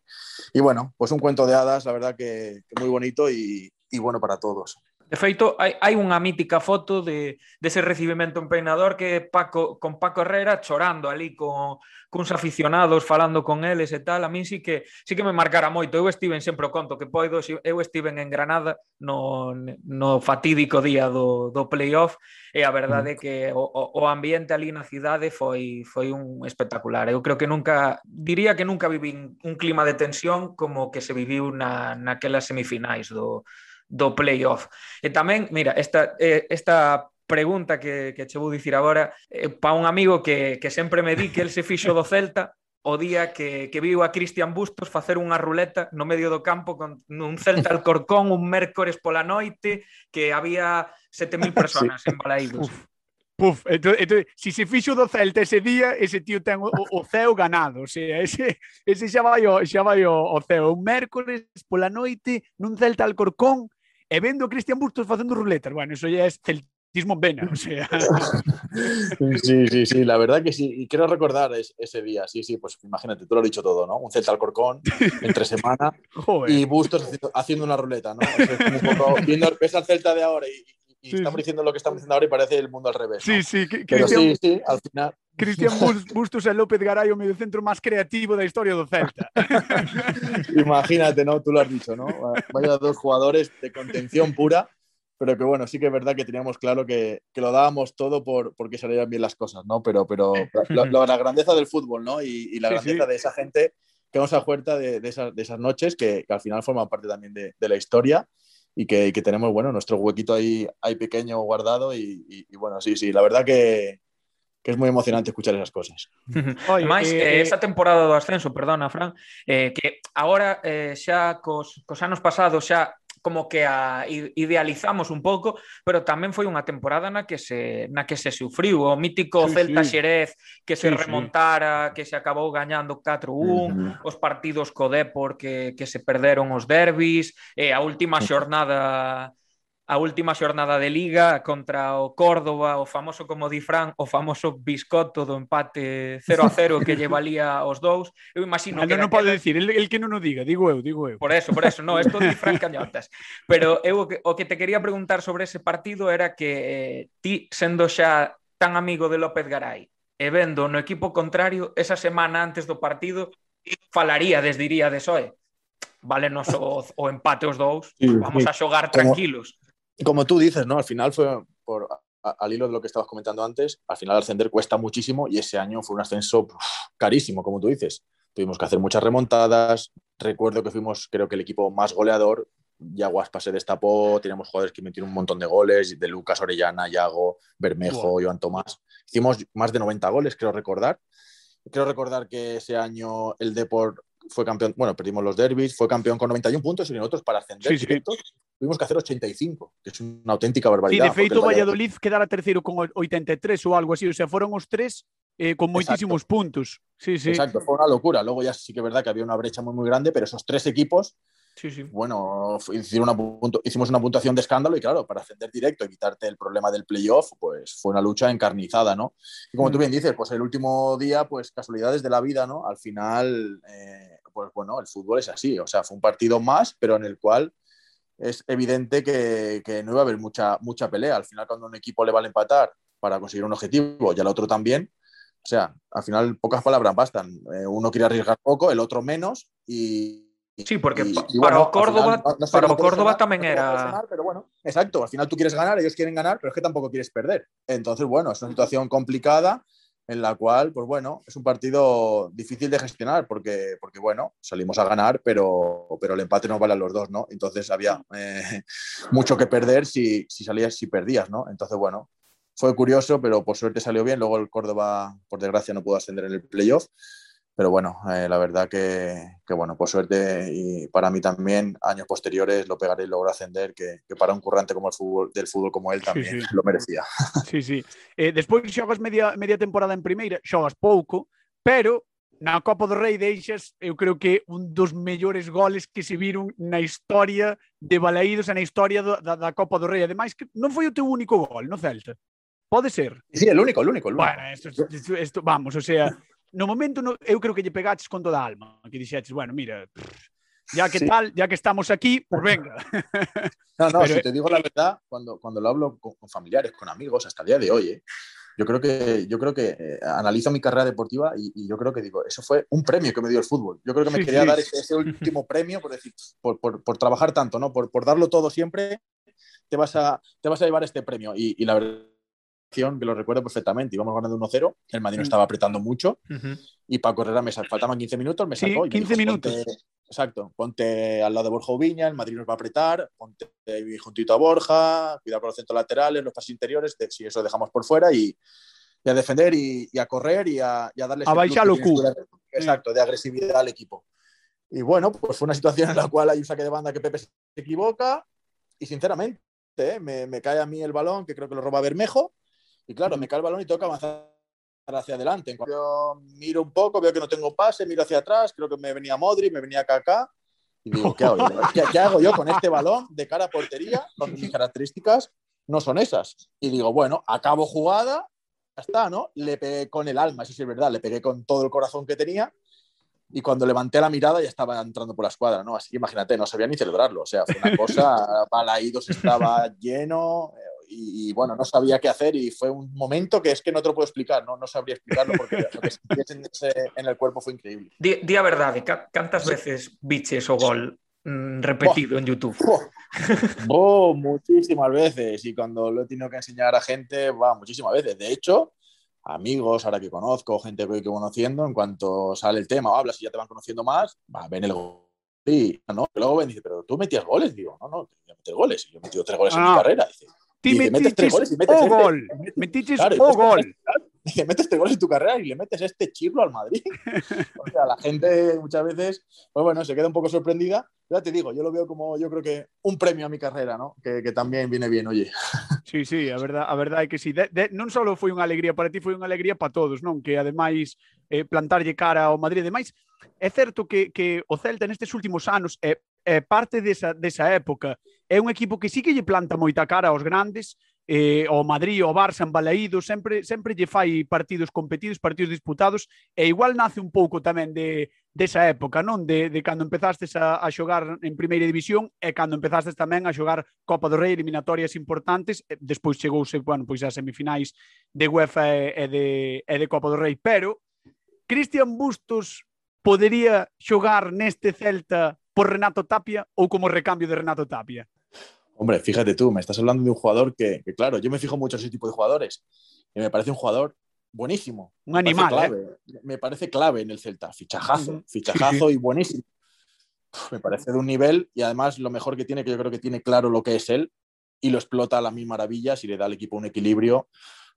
y bueno, pues un cuento de hadas, la verdad que, que muy bonito y, y bueno para todos. De feito, hai, hai unha mítica foto de, dese recibimento en Peinador que Paco, con Paco Herrera chorando ali con, cuns aficionados falando con eles e tal. A min sí que, sí que me marcara moito. Eu estive sempre o conto que poido, eu estive en Granada no, no fatídico día do, do playoff e a verdade é mm. que o, o ambiente ali na cidade foi, foi un espectacular. Eu creo que nunca, diría que nunca vivín un clima de tensión como que se viviu na, naquelas semifinais do, do playoff. E tamén, mira, esta, eh, esta pregunta que, que che vou dicir agora eh, pa un amigo que, que sempre me di que el se fixo do Celta o día que, que viu a Cristian Bustos facer unha ruleta no medio do campo con un Celta Alcorcón un mércores pola noite que había 7.000 personas sí. en Balaídos. Puf, entón, entón, se se fixo do Celta ese día, ese tío ten o, o ceo ganado, o sea, ese, ese xa vai, o, xa vai o, o ceo. Un mércores pola noite, nun Celta Alcorcón, e vendo Cristian Bustos facendo ruletas. Bueno, eso ya es celtismo vena, o sea. Sí, sí, sí, la verdad que sí. Y quiero recordar es, ese día, sí, sí, pues imagínate, tú lo has dicho todo, ¿no? Un Celta Alcorcón entre semana y Bustos haciendo, haciendo, una ruleta, ¿no? O sea, un poco, viendo, ves al Celta de ahora y, y sí, estamos diciendo lo que estamos diciendo ahora y parece el mundo al revés. ¿no? Sí, sí, Pero sí, sí, al final. Cristian Bustos e López Garay o medio centro máis creativo da historia do Celta. Imagínate, ¿no? Tú lo has dicho, ¿no? Vaya dos jugadores de contención pura, pero que bueno, sí que es verdad que teníamos claro que, que lo dábamos todo por, porque salían bien las cosas, ¿no? Pero, pero lo, la grandeza del fútbol, ¿no? Y, y la sí, grandeza sí. de esa gente que nos acuerda de, de, esas, de esas noches que, que, al final forman parte también de, de la historia y que, y que, tenemos, bueno, nuestro huequito ahí, ahí pequeño guardado y, y, y bueno, sí, sí, la verdad que, que es moi emocionante escuchar esas cosas. Oye, máis, eh, eh, esa temporada do ascenso, perdona, Fran, eh, que agora eh, xa cos, cos anos pasados xa como que a idealizamos un pouco, pero tamén foi unha temporada na que se na que se sufriu o mítico sí, Celta sí. Xerez que se sí, remontara, sí. que se acabou gañando 4-1, uh -huh. os partidos co Depor que que se perderon os derbis, e a última xornada a última xornada de Liga contra o Córdoba, o famoso, como di Fran, o famoso biscoto do empate 0 a 0 que lle valía os dous. Eu imagino ah, que... Non pode decir, el, el que non o diga, digo eu, digo eu. Por eso, por eso, no, esto di Fran Cañotas. Pero eu o que, o que te quería preguntar sobre ese partido era que eh, ti, sendo xa tan amigo de López Garay, e vendo no equipo contrario, esa semana antes do partido, falaría, desdiría de Soe. Vale, nos o, o empate os dous, sí, vamos sí. a xogar tranquilos. Como como tú dices, ¿no? Al final fue por, a, al hilo de lo que estabas comentando antes, al final ascender cuesta muchísimo y ese año fue un ascenso uf, carísimo, como tú dices. Tuvimos que hacer muchas remontadas. Recuerdo que fuimos, creo que el equipo más goleador. Ya Guaspa se destapó, teníamos jugadores que metieron un montón de goles, de Lucas Orellana, Yago, Bermejo, wow. Joan Tomás. Hicimos más de 90 goles, creo recordar. Creo recordar que ese año el Deport fue campeón, bueno, perdimos los derbis, fue campeón con 91 puntos y nosotros para ascender sí, sí. Tuvimos que hacer 85, que es una auténtica barbaridad. Sí, de feito Valladolid quedara terceiro con 83 ou algo así, o sea, foron os tres eh, con moitísimos Exacto. puntos. Sí, sí. Exacto, fue una locura. Luego ya sí que es verdad que había una brecha muy, muy grande, pero esos tres equipos, sí, sí. bueno, una hicimos una puntuación de escándalo y claro, para ascender directo, evitarte el problema del playoff, pues fue una lucha encarnizada, ¿no? Y como mm. tú bien dices, pues el último día, pues casualidades de la vida, ¿no? Al final... Eh, pues bueno, el fútbol es así, o sea, fue un partido más, pero en el cual es evidente que, que, no iba a haber mucha, mucha pelea. Al final, cuando un equipo le vale empatar para conseguir un objetivo y al otro también, o sea, al final pocas palabras bastan. Eh, uno quiere arriesgar poco, el otro menos, y, Sí, porque y- y para bueno, al Córdoba, final no- sé para Córdoba sonar, no puede era sonar, pero bueno, exacto, al final tú quieres ganar, ellos quieren ganar, pero es que tampoco quieres perder. Entonces, bueno, es una situación complicada en la cual, pues bueno, es un partido difícil de gestionar porque, porque bueno, salimos a ganar, pero, pero el empate nos vale a los dos, ¿no? Entonces había eh, mucho que perder si, si salías, si perdías, ¿no? Entonces, bueno, fue curioso, pero por suerte salió bien. Luego el Córdoba, por desgracia, no pudo ascender en el playoff. Pero bueno, eh, la verdad que, que, bueno, por suerte y para mí también, años posteriores lo pegaré y logró ascender, que, que para un currante como el fútbol, del fútbol como él también sí. lo merecía. Sí, sí. Eh, despois xogas media, media temporada en primeira, xogas pouco, pero na Copa do Rei deixas, eu creo que un dos mellores goles que se viron na historia de Balaídos e na historia do, da, da Copa do Rei. Ademais, que non foi o teu único gol no Celta. Pode ser. Sí, el único, el único. El único. Bueno, esto, esto, esto, vamos, o sea, no momento no, eu creo que lle pegaches con toda a alma, que dixeches, bueno, mira, ya que Sí. tal, ya que estamos aquí, pues venga. No, no, Pero- si te digo la verdad, cuando, cuando lo hablo con, con familiares, con amigos, hasta el día de hoy, ¿eh? yo creo que, yo creo que eh, analizo mi carrera deportiva y, y yo creo que digo, eso fue un premio que me dio el fútbol. Yo creo que me Sí, quería sí. dar ese, ese último premio por, decir, por, por, por trabajar tanto, ¿no? Por, por darlo todo siempre, te vas a, te vas a llevar este premio. Y, y la verdad que lo recuerdo perfectamente, íbamos ganando 1-0, el Madrid no Mm. estaba apretando mucho Ujú. y para correr a mesa faltaban 15 minutos, me Sí, sacó. y me 15 dijo, minutos. "Ponte- exacto, ponte al lado de Borja Ubiña, el Madrid nos va a apretar, ponte ahí juntito a Borja, cuidado con los centros laterales, los pasos interiores, de- si eso dejamos por fuera y, y a defender y, y a correr y a, y a darle A Exacto, de agresividad al equipo. Y bueno, pues fue una situación en la cual hay un saque de banda que Pepe se equivoca y sinceramente ¿eh? me, me cae a mí el balón, que creo que lo roba Bermejo, y claro, me cae el balón y toca avanzar hacia adelante. Yo miro un poco, veo que no tengo pase, miro hacia atrás, creo que me venía Modri, me venía Kaká, y digo, ¿qué hago yo? ¿Qué, qué hago yo con este balón de cara a portería? Donde mis características no son esas. Y digo, bueno, acabo jugada, ya está, ¿no? Le pegué con el alma, eso sí es verdad, le pegué con todo el corazón que tenía. Y cuando levanté la mirada ya estaba entrando por la escuadra, ¿no? Así que imagínate, no sabía ni celebrarlo. O sea, fue una cosa, Balaídos estaba lleno y, y, bueno, no sabía qué hacer y fue un momento que es que no te lo puedo explicar, no, no sabría explicarlo porque lo que sentías en, ese- en el cuerpo fue increíble. Di, di ca- cantas veces biches o gol mm, repetido en YouTube? Oh, muchísimas veces y cuando lo he tenido que enseñar a gente, va, muchísimas veces. De hecho, amigos, ahora que conozco, gente que voy conociendo, en cuanto sale el tema o hablas y ya te van conociendo más, va, ven el gol. Y no, luego ven y dice, pero tú metías goles, digo, no, no, yo meter goles, yo he metido tres goles en Ah. mi carrera. Dice, Ti Dice, metes tres goles y metes o este. gol. Metes- Metiches Claro, y o metes- gol. Dice, metes tres goles en tu carrera y le metes este chirlo al Madrid. o sea, la gente muchas veces, pues bueno, se queda un poco sorprendida. Ya te digo, yo lo veo como, yo creo que un premio a mi carrera, ¿no? Que, que también viene bien, oye. Sí, sí, a verdad, a verdade que sí. De, de, non só foi unha alegría para ti, foi unha alegría para todos, non? Que ademais eh, plantarlle cara ao Madrid. Ademais, é certo que, que o Celta nestes últimos anos é, é parte desa, desa época. É un equipo que sí que lle planta moita cara aos grandes, eh, o Madrid, o Barça, en Balaído, sempre, sempre lle fai partidos competidos, partidos disputados, e igual nace un pouco tamén de, desa época, non? De, de cando empezastes a, a xogar en primeira división e cando empezastes tamén a xogar Copa do Rei, eliminatorias importantes, e despois chegouse, bueno, pois as semifinais de UEFA e, e, de, e de Copa do Rei, pero Cristian Bustos podería xogar neste Celta por Renato Tapia ou como recambio de Renato Tapia? Hombre, fíjate tú, me estás hablando de un jugador que, que, claro, yo me fijo mucho en ese tipo de jugadores y me parece un jugador buenísimo. Un Me parece animal, ¿eh? clave, Me parece clave en el Celta. Fichajazo, fichajazo y buenísimo. Me parece de un nivel y además lo mejor que tiene, que yo creo que tiene claro lo que es él y lo explota a las mil maravillas y le da al equipo un equilibrio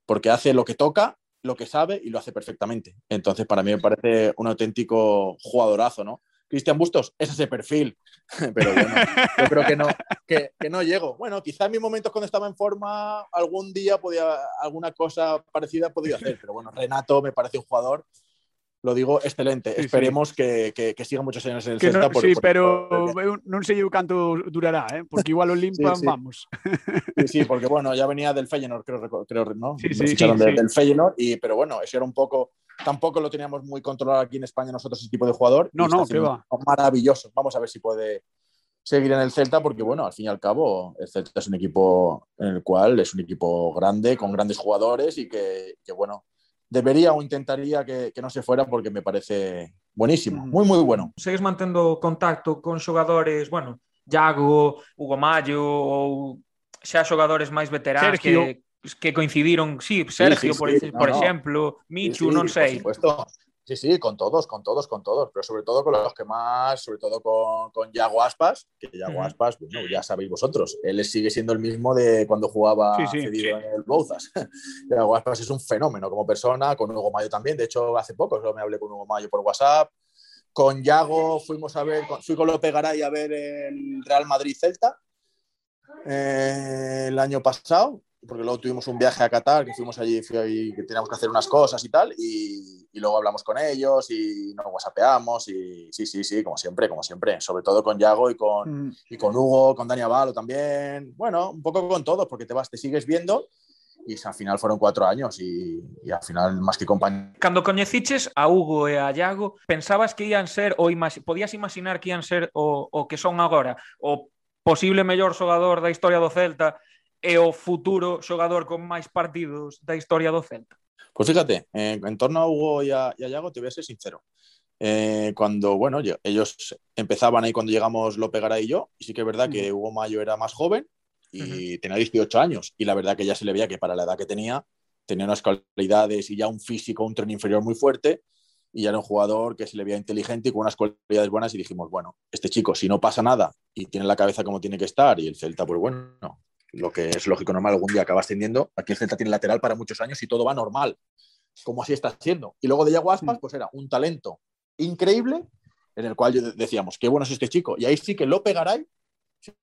porque hace lo que toca, lo que sabe y lo hace perfectamente. Entonces, para mí me parece un auténtico jugadorazo, ¿no? Cristian Bustos es ese perfil, pero yo creo que no, que, que no llego. Bueno, quizá en mis momentos cuando estaba en forma, algún día podía, alguna cosa parecida podía hacer, pero bueno, Renato me parece un jugador, lo digo, excelente. Sí, sí. Esperemos Que, que, que siga muchos años en el Que Celta. por- sí, por- pero por- eu non sei eu canto durará, eh? porque igual o limpan, Sí, sí. vamos. Sí, sí, porque bueno, ya venía del Feyenoord, creo, creo ¿no? Sí, sí, ficharon sí, de- sí. del Feyenoord, y, pero bueno, ese era un poco, tampoco lo teníamos muy controlado aquí en España nosotros, ese tipo de jugador. No, no, qué va. Maravilloso. Vamos a ver si puede seguir en el Celta, porque bueno, al fin y al cabo, el Celta es un equipo en el cual es un equipo grande, con grandes jugadores y que, que, bueno, debería o intentaría que, que no se fuera porque me parece buenísimo, muy, muy bueno. Segues mantendo contacto con xogadores, bueno, Iago, Hugo Mayo ou xa xogadores máis veteranos Sergio. que que coincidiron, sí, Sergio, sí, por, sí, no, por no. exemplo, Michu, Sí, sí, non sei. Por supuesto. Sí, sí, con todos, con todos, con todos, pero sobre todo con los que más, sobre todo con, con Yago Aspas, que Yago. Aspas, bueno, ya sabéis vosotros, él sigue siendo el mismo de cuando jugaba Sí, sí. cedido en el Bouzas. Yago Aspas es un fenómeno como persona, con Hugo Mayo también, de hecho hace poco solo me hablé con Hugo Mayo por WhatsApp, con Yago fuimos a ver, con- fui con López Garay a ver el Real Madrid-Celta eh, el año pasado, porque luego tuvimos un viaje a Qatar, que fuimos allí, ahí, que teníamos que hacer unas cosas y tal, y, y luego hablamos con ellos y nos whatsappeamos y sí, sí, sí, como siempre, como siempre, sobre todo con Yago y con, Mm. y con Hugo, con Dani Avalo también, bueno, un poco con todos, porque te vas, te sigues viendo y al final fueron cuatro años y, y al final más que compañeros. Cando coñeciches a Hugo e a Iago, pensabas que ian ser, ou imagi podías imaginar que ian ser o, o que son agora, o posible mellor xogador da historia do Celta e o futuro xogador con máis partidos da historia do Celta? Pues fíjate, eh, en torno a Hugo y a, y a te voy a ser sincero. Eh, cuando, bueno, yo- ellos empezaban ahí cuando llegamos López Garay y yo, y sí que es verdad que Hugo Mayo era más joven y tenía 18 años, y la verdad que ya se le veía que para la edad que tenía, tenía unas cualidades y ya un físico, un tren inferior muy fuerte, y ya era un jugador que se le veía inteligente y con unas cualidades buenas, y dijimos, bueno, este chico, si no pasa nada y tiene la cabeza como tiene que estar, y el Celta, pues bueno, lo que es lógico normal, algún día acaba ascendiendo. Aquí el Celta tiene lateral para muchos años y todo va normal, como así está siendo. Y luego de Yago Aspas, pues era un talento increíble, en el cual decíamos, qué bueno es este chico. Y ahí sí que López Garay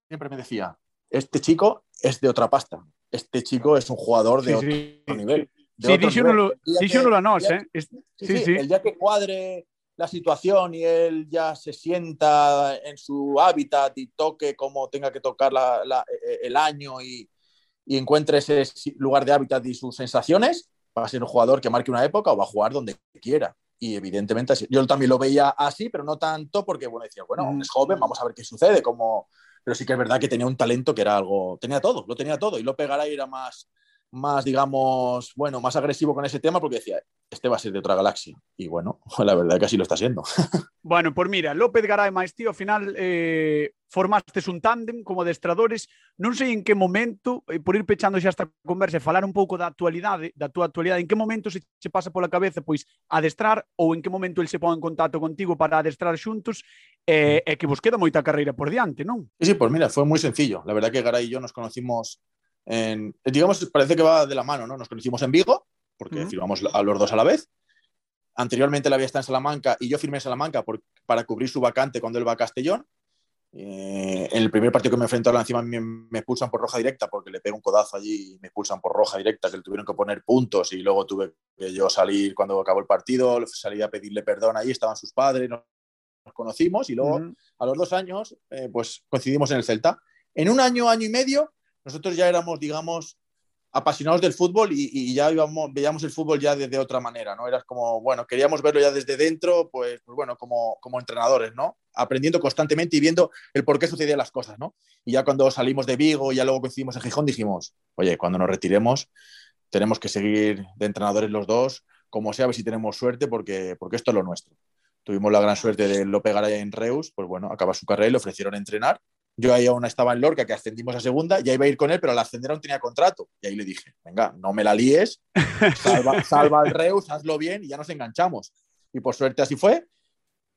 siempre me decía, este chico es de otra pasta. Este chico es un jugador de Sí, otro sí. nivel. de Sí, otro. El día que- el día eh? Sí, sí, sí. El día que cuadre la situación y él ya se sienta en su hábitat y toque como tenga que tocar la- la- eh, el año y, y encuentre ese lugar de hábitat y sus sensaciones, va a ser un jugador que marque una época o va a jugar donde quiera. Y evidentemente yo también lo veía así, pero no tanto porque, bueno, decía, bueno, Mm. es joven, vamos a ver qué sucede. Como... Pero sí que es verdad que tenía un talento que era algo, tenía todo, lo tenía todo. Y López Garay era más, más, digamos, bueno, más agresivo con ese tema porque decía, este va a ser de otra galaxia. Y bueno, la verdad que así lo está siendo. Bueno, pues mira, López Garay máis tío, ao final eh, formastes un tándem como adestradores. Non sei en que momento, eh, por ir pechando xa esta conversa e falar un pouco da actualidade, da túa actualidade, en que momento se che pasa pola cabeza pois adestrar ou en que momento el se pon en contacto contigo para adestrar xuntos eh, e que vos queda moita carreira por diante, non? Sí, sí, pues mira, fue muy sencillo. La verdad que Garay y yo nos conocimos en, digamos, parece que va de la mano, ¿no? Nos conocimos en Vigo, porque Ujú. firmamos a los dos a la vez. Anteriormente él había estado en Salamanca y yo firmé en Salamanca por- para cubrir su vacante cuando él va a Castellón. Eh, en el primer partido que me enfrentó, encima me, me expulsan por roja directa porque le pego un codazo allí y me expulsan por roja directa, que le tuvieron que poner puntos y luego tuve que yo salir cuando acabó el partido, salí a pedirle perdón ahí, estaban sus padres, nos conocimos y luego Ujú. a los dos años, eh, pues coincidimos en el Celta. En un año, año y medio, nosotros ya éramos, digamos, apasionados del fútbol y, y ya íbamos, veíamos el fútbol ya de, de otra manera, ¿no? Era como, bueno, queríamos verlo ya desde dentro, pues, pues bueno, como, como entrenadores, ¿no? Aprendiendo constantemente y viendo el por qué sucedían las cosas, ¿no? Y ya cuando salimos de Vigo y ya luego coincidimos en Gijón, dijimos, oye, cuando nos retiremos, tenemos que seguir de entrenadores los dos, como sea, a ver si tenemos suerte, porque, porque esto es lo nuestro tuvimos la gran suerte de López Garay en Reus, pues bueno, acaba su carrera y le ofrecieron entrenar. Yo ahí aún estaba en Lorca, que ascendimos a segunda, ya iba a ir con él, pero al ascender aún tenía contrato. Y ahí le dije, venga, no me la líes, salva, salva al Reus, hazlo bien y ya nos enganchamos. Y por suerte así fue.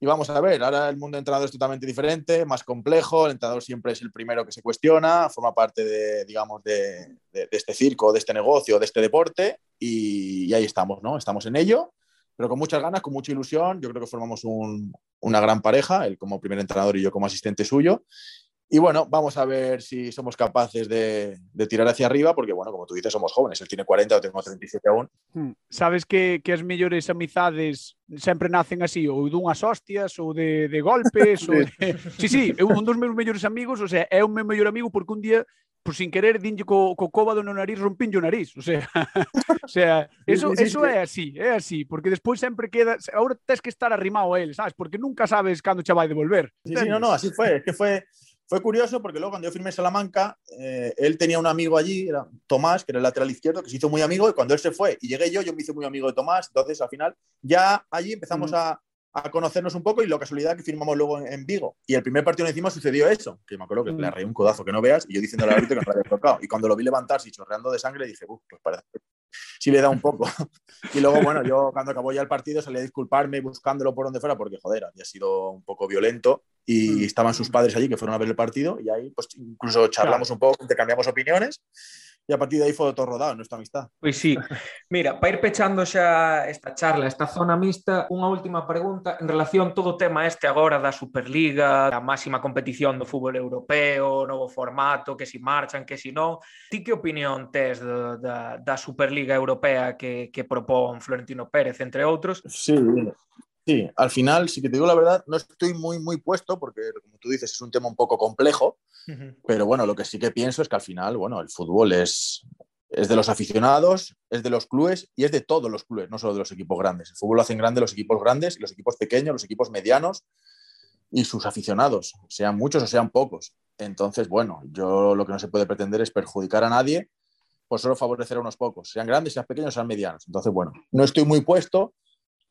Y vamos a ver, ahora el mundo de entrenador es totalmente diferente, más complejo, el entrenador siempre es el primero que se cuestiona, forma parte de, digamos, de, de, de este circo, de este negocio, de este deporte, y, y ahí estamos, ¿no? Estamos en ello pero con muchas ganas, con mucha ilusión. Yo creo que formamos un, una gran pareja, él como primer entrenador y yo como asistente suyo. Y bueno, vamos a ver si somos capaces de, de, tirar hacia arriba, porque bueno, como tú dices, somos jóvenes. Él tiene 40, yo tengo 37 aún. Hmm. Sabes que, que as mellores amizades sempre nacen así, ou dunhas hostias, ou de, de golpes, ou de... Sí, sí, eu, un dos meus mellores amigos, o sea, é o meu mellor amigo porque un día por sin querer dinlle co, co cóbado no nariz rompinlle o nariz, o sea, o sea, eso eso é así, é así, porque despois sempre queda, Ahora tes que estar arrimado a él, sabes? Porque nunca sabes cando che vai devolver. Sí, sí, no, no, así foi, que foi fue curioso porque luego cuando yo firmé en Salamanca, eh, él tenía un amigo allí, era Tomás, que era el lateral izquierdo, que se hizo muy amigo, y cuando él se fue y llegué yo, yo me hice muy amigo de Tomás, entonces al final ya allí empezamos a, a conocernos un poco y lo casualidad que firmamos luego en, en Vigo. Y el primer partido encima sucedió eso, que me acuerdo que le reí un codazo que no veas y yo diciendo al árbitro que no había tocado. Y cuando lo vi levantarse y chorreando de sangre dije, pues parece sí le da un poco. y luego, bueno, yo cuando acabó ya el partido salí a disculparme buscándolo por donde fuera porque, joder, había sido un poco violento y Mm. estaban sus padres allí que fueron a ver el partido y ahí pues incluso charlamos un poco, intercambiamos opiniones e a partir de aí foi todo rodado nesta amistad. Pois sí. Mira, para ir pechando xa esta charla, esta zona mixta, unha última pregunta en relación todo o tema este agora da Superliga, da máxima competición do fútbol europeo, novo formato, que si marchan, que si non. Ti que opinión tes da, da, da Superliga Europea que, que propón Florentino Pérez, entre outros? Sí, sí, al final, si que te digo la verdad, no estoy muy, muy puesto porque, como tú dices, es un tema un poco complejo, pero bueno, lo que sí que pienso es que al final, bueno, el fútbol es, es de los aficionados, es de los clubes y es de todos los clubes, no solo de los equipos grandes. El fútbol lo hacen grande los equipos grandes y los equipos pequeños, los equipos medianos y sus aficionados, sean muchos o sean pocos. Entonces, bueno, yo lo que no se puede pretender es perjudicar a nadie por solo favorecer a unos pocos, sean grandes, sean pequeños, sean medianos. Entonces, bueno, no estoy muy puesto,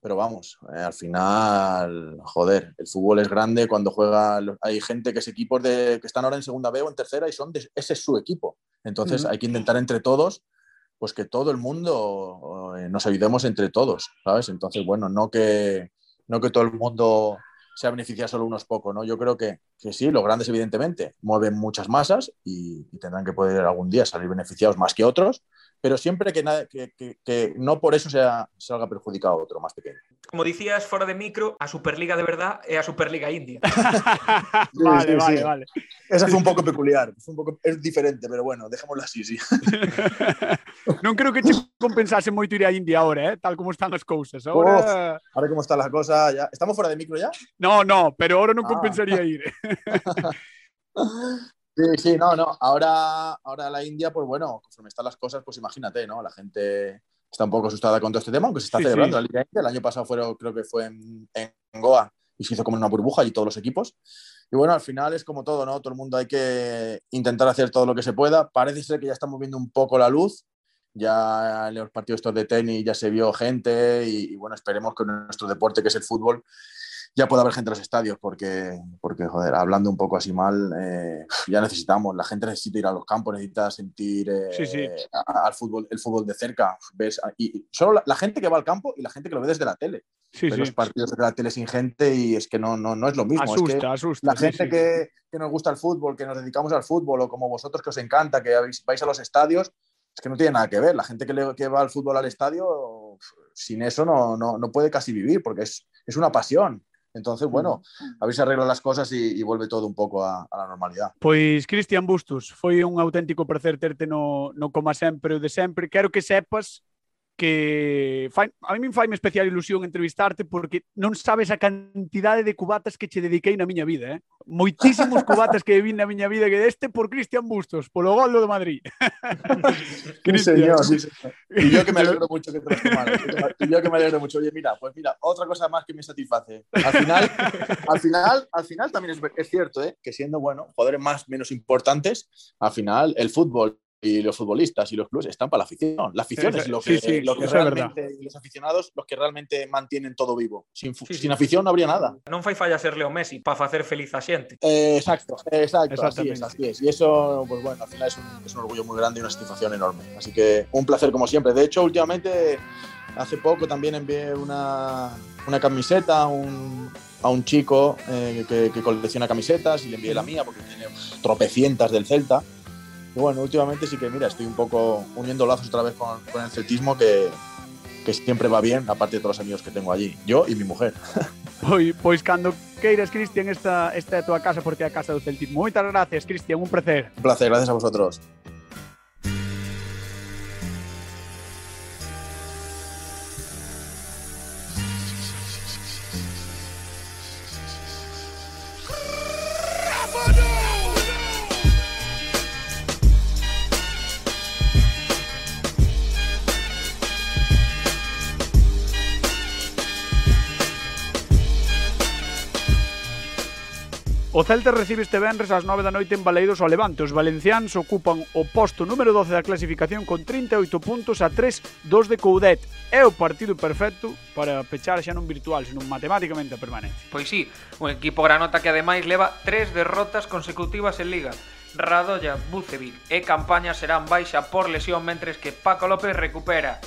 pero vamos, eh, al final, joder, el fútbol es grande cuando juega, hay gente que es equipos de, que están ahora en segunda B o en tercera y son de, ese es su equipo. Entonces hay que intentar entre todos, pues que todo el mundo eh, nos ayudemos entre todos, ¿sabes? Entonces, bueno, no que, no que todo el mundo sea beneficiado solo unos pocos, ¿no? Yo creo que, que sí, los grandes evidentemente mueven muchas masas y, y tendrán que poder algún día salir beneficiados más que otros, pero siempre que, nada- que, que- que no por eso sea, salga perjudicado otro más pequeño. Como dicías fora de micro, a Superliga de verdad é a Superliga India. vale, sí, vale, sí. vale. Esa fue un poco peculiar, fue un poco, es diferente, pero bueno, dejémoslo así, sí. non creo que che compensase moito ir a India ahora, eh? tal como están as cousas. Ahora... Ahora cómo está la cosa, ya. ¿Estamos fuera de micro ya? No, no, pero ahora non Ah. compensaría ir. Sí, sí, no, no. Ahora, ahora la India, pues bueno, conforme están las cosas, pues imagínate, ¿no? La gente está un poco asustada con todo este tema, aunque se está Sí, celebrando sí. la Liga India. El año pasado fueron, creo que fue en, en Goa y se hizo como una burbuja y todos los equipos. Y bueno, al final es como todo, ¿no? Todo el mundo hay que intentar hacer todo lo que se pueda. Parece ser que ya estamos viendo un poco la luz. Ya en los partidos estos de tenis ya se vio gente y, y bueno, esperemos que nuestro deporte, que es el fútbol, ya pueda haber gente en los estadios, porque, porque joder, hablando un poco así mal, eh, ya necesitamos, la gente necesita ir a los campos, necesita sentir eh, Sí, sí. a- al fútbol, el fútbol de cerca. ¿ves? Y, y solo la, la gente que va al campo y la gente que lo ve desde la tele. Sí, los partidos desde la tele sin gente y es que no, no, no es lo mismo. es que Asusta, asusta. la gente. Que, que nos gusta el fútbol, que nos dedicamos al fútbol, o como vosotros que os encanta, que habéis- vais a los estadios, es que no tiene nada que ver. La gente que, le- que va al fútbol al estadio, sin eso no, no, no puede casi vivir, porque es, es una pasión. Entonces, bueno, a ver si arreglan las cosas y, y vuelve todo un poco a, a la normalidad. Pois, Cristian Bustos, foi un auténtico placer terte no, no Coma Sempre o de sempre. Quero que sepas que fai, a mí me fai especial ilusión entrevistarte porque non sabes a cantidade de cubatas que che dediquei na miña vida, eh? Moitísimos cubatas que vi na miña vida que deste por Cristian Bustos, polo gol do Madrid. Cristian. sí, señor. Y yo que me alegro mucho que te lo tomaras. Y yo que me alegro mucho. Oye, mira, pues mira, otra cosa más que me satisface. Al final, al final, al final también es, es cierto, ¿eh? que siendo, bueno, jugadores más menos importantes, al final el fútbol y los futbolistas y los clubes están para la afición. La afición Sí, es lo sí, que, sí, lo que realmente, y los aficionados, los que realmente mantienen todo vivo. Sin, Sí, sí. sin afición no habría nada. Non fai falla ser Leo Messi para facer feliz a xente. Eh, exacto, exacto, así Exactamente. es, así es. Y eso, pues bueno, al final es un, es un orgullo muy grande y una satisfacción enorme. Así que un placer como siempre. De hecho, últimamente, hace poco también envié una, una camiseta a un, a un chico eh, que, que colecciona camisetas y le envié la mía porque tiene tropecientas del Celta. Y bueno, últimamente sí que, mira, estoy un poco uniendo lazos otra vez con, con el celtismo que, que siempre va bien, aparte de todos los amigos que tengo allí. Yo y mi mujer. Pois, pois cando queiras, Cristian, esta, esta é a tua casa porque é a casa do celtismo. Moitas gracias, Cristian, un placer. Un placer, gracias a vosotros. O Celta recibe este venres ás 9 da noite en Baleiros ao Levante. Os valencians ocupan o posto número 12 da clasificación con 38 puntos a 3 dos de Coudet. É o partido perfecto para pechar xa non virtual, senón matemáticamente a permanencia. Pois sí, un equipo granota que ademais leva 3 derrotas consecutivas en Liga. Radoya, Bucevic e Campaña serán baixa por lesión mentres que Paco López recupera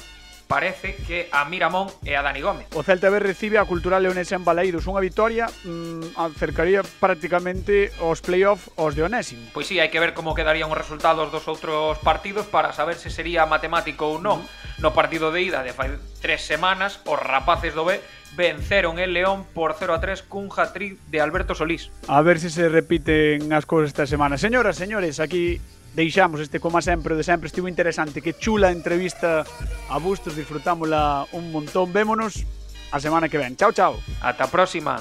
parece que a Miramón e a Dani Gómez. O Celta B recibe a Cultural Leonesa en Baleiros unha victoria mmm, acercaría prácticamente os playoff os de Onésimo. Pois sí, hai que ver como quedarían os resultados dos outros partidos para saber se sería matemático ou non. Mm. No partido de ida de fai tres semanas, os rapaces do B venceron el León por 0 a 3 cun hat-trick de Alberto Solís. A ver se se repiten as cousas esta semana. Señoras, señores, aquí deixamos este como sempre de sempre. Estivo interesante que chula entrevista. A Bustos disfrutámola un montón. Vémonos a semana que ven. Chao chao. Ata a próxima.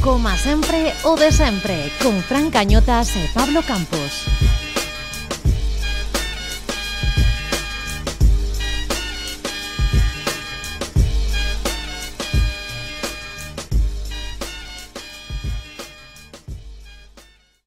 Coma sempre o de sempre con Fran Cañotas e Pablo Campos.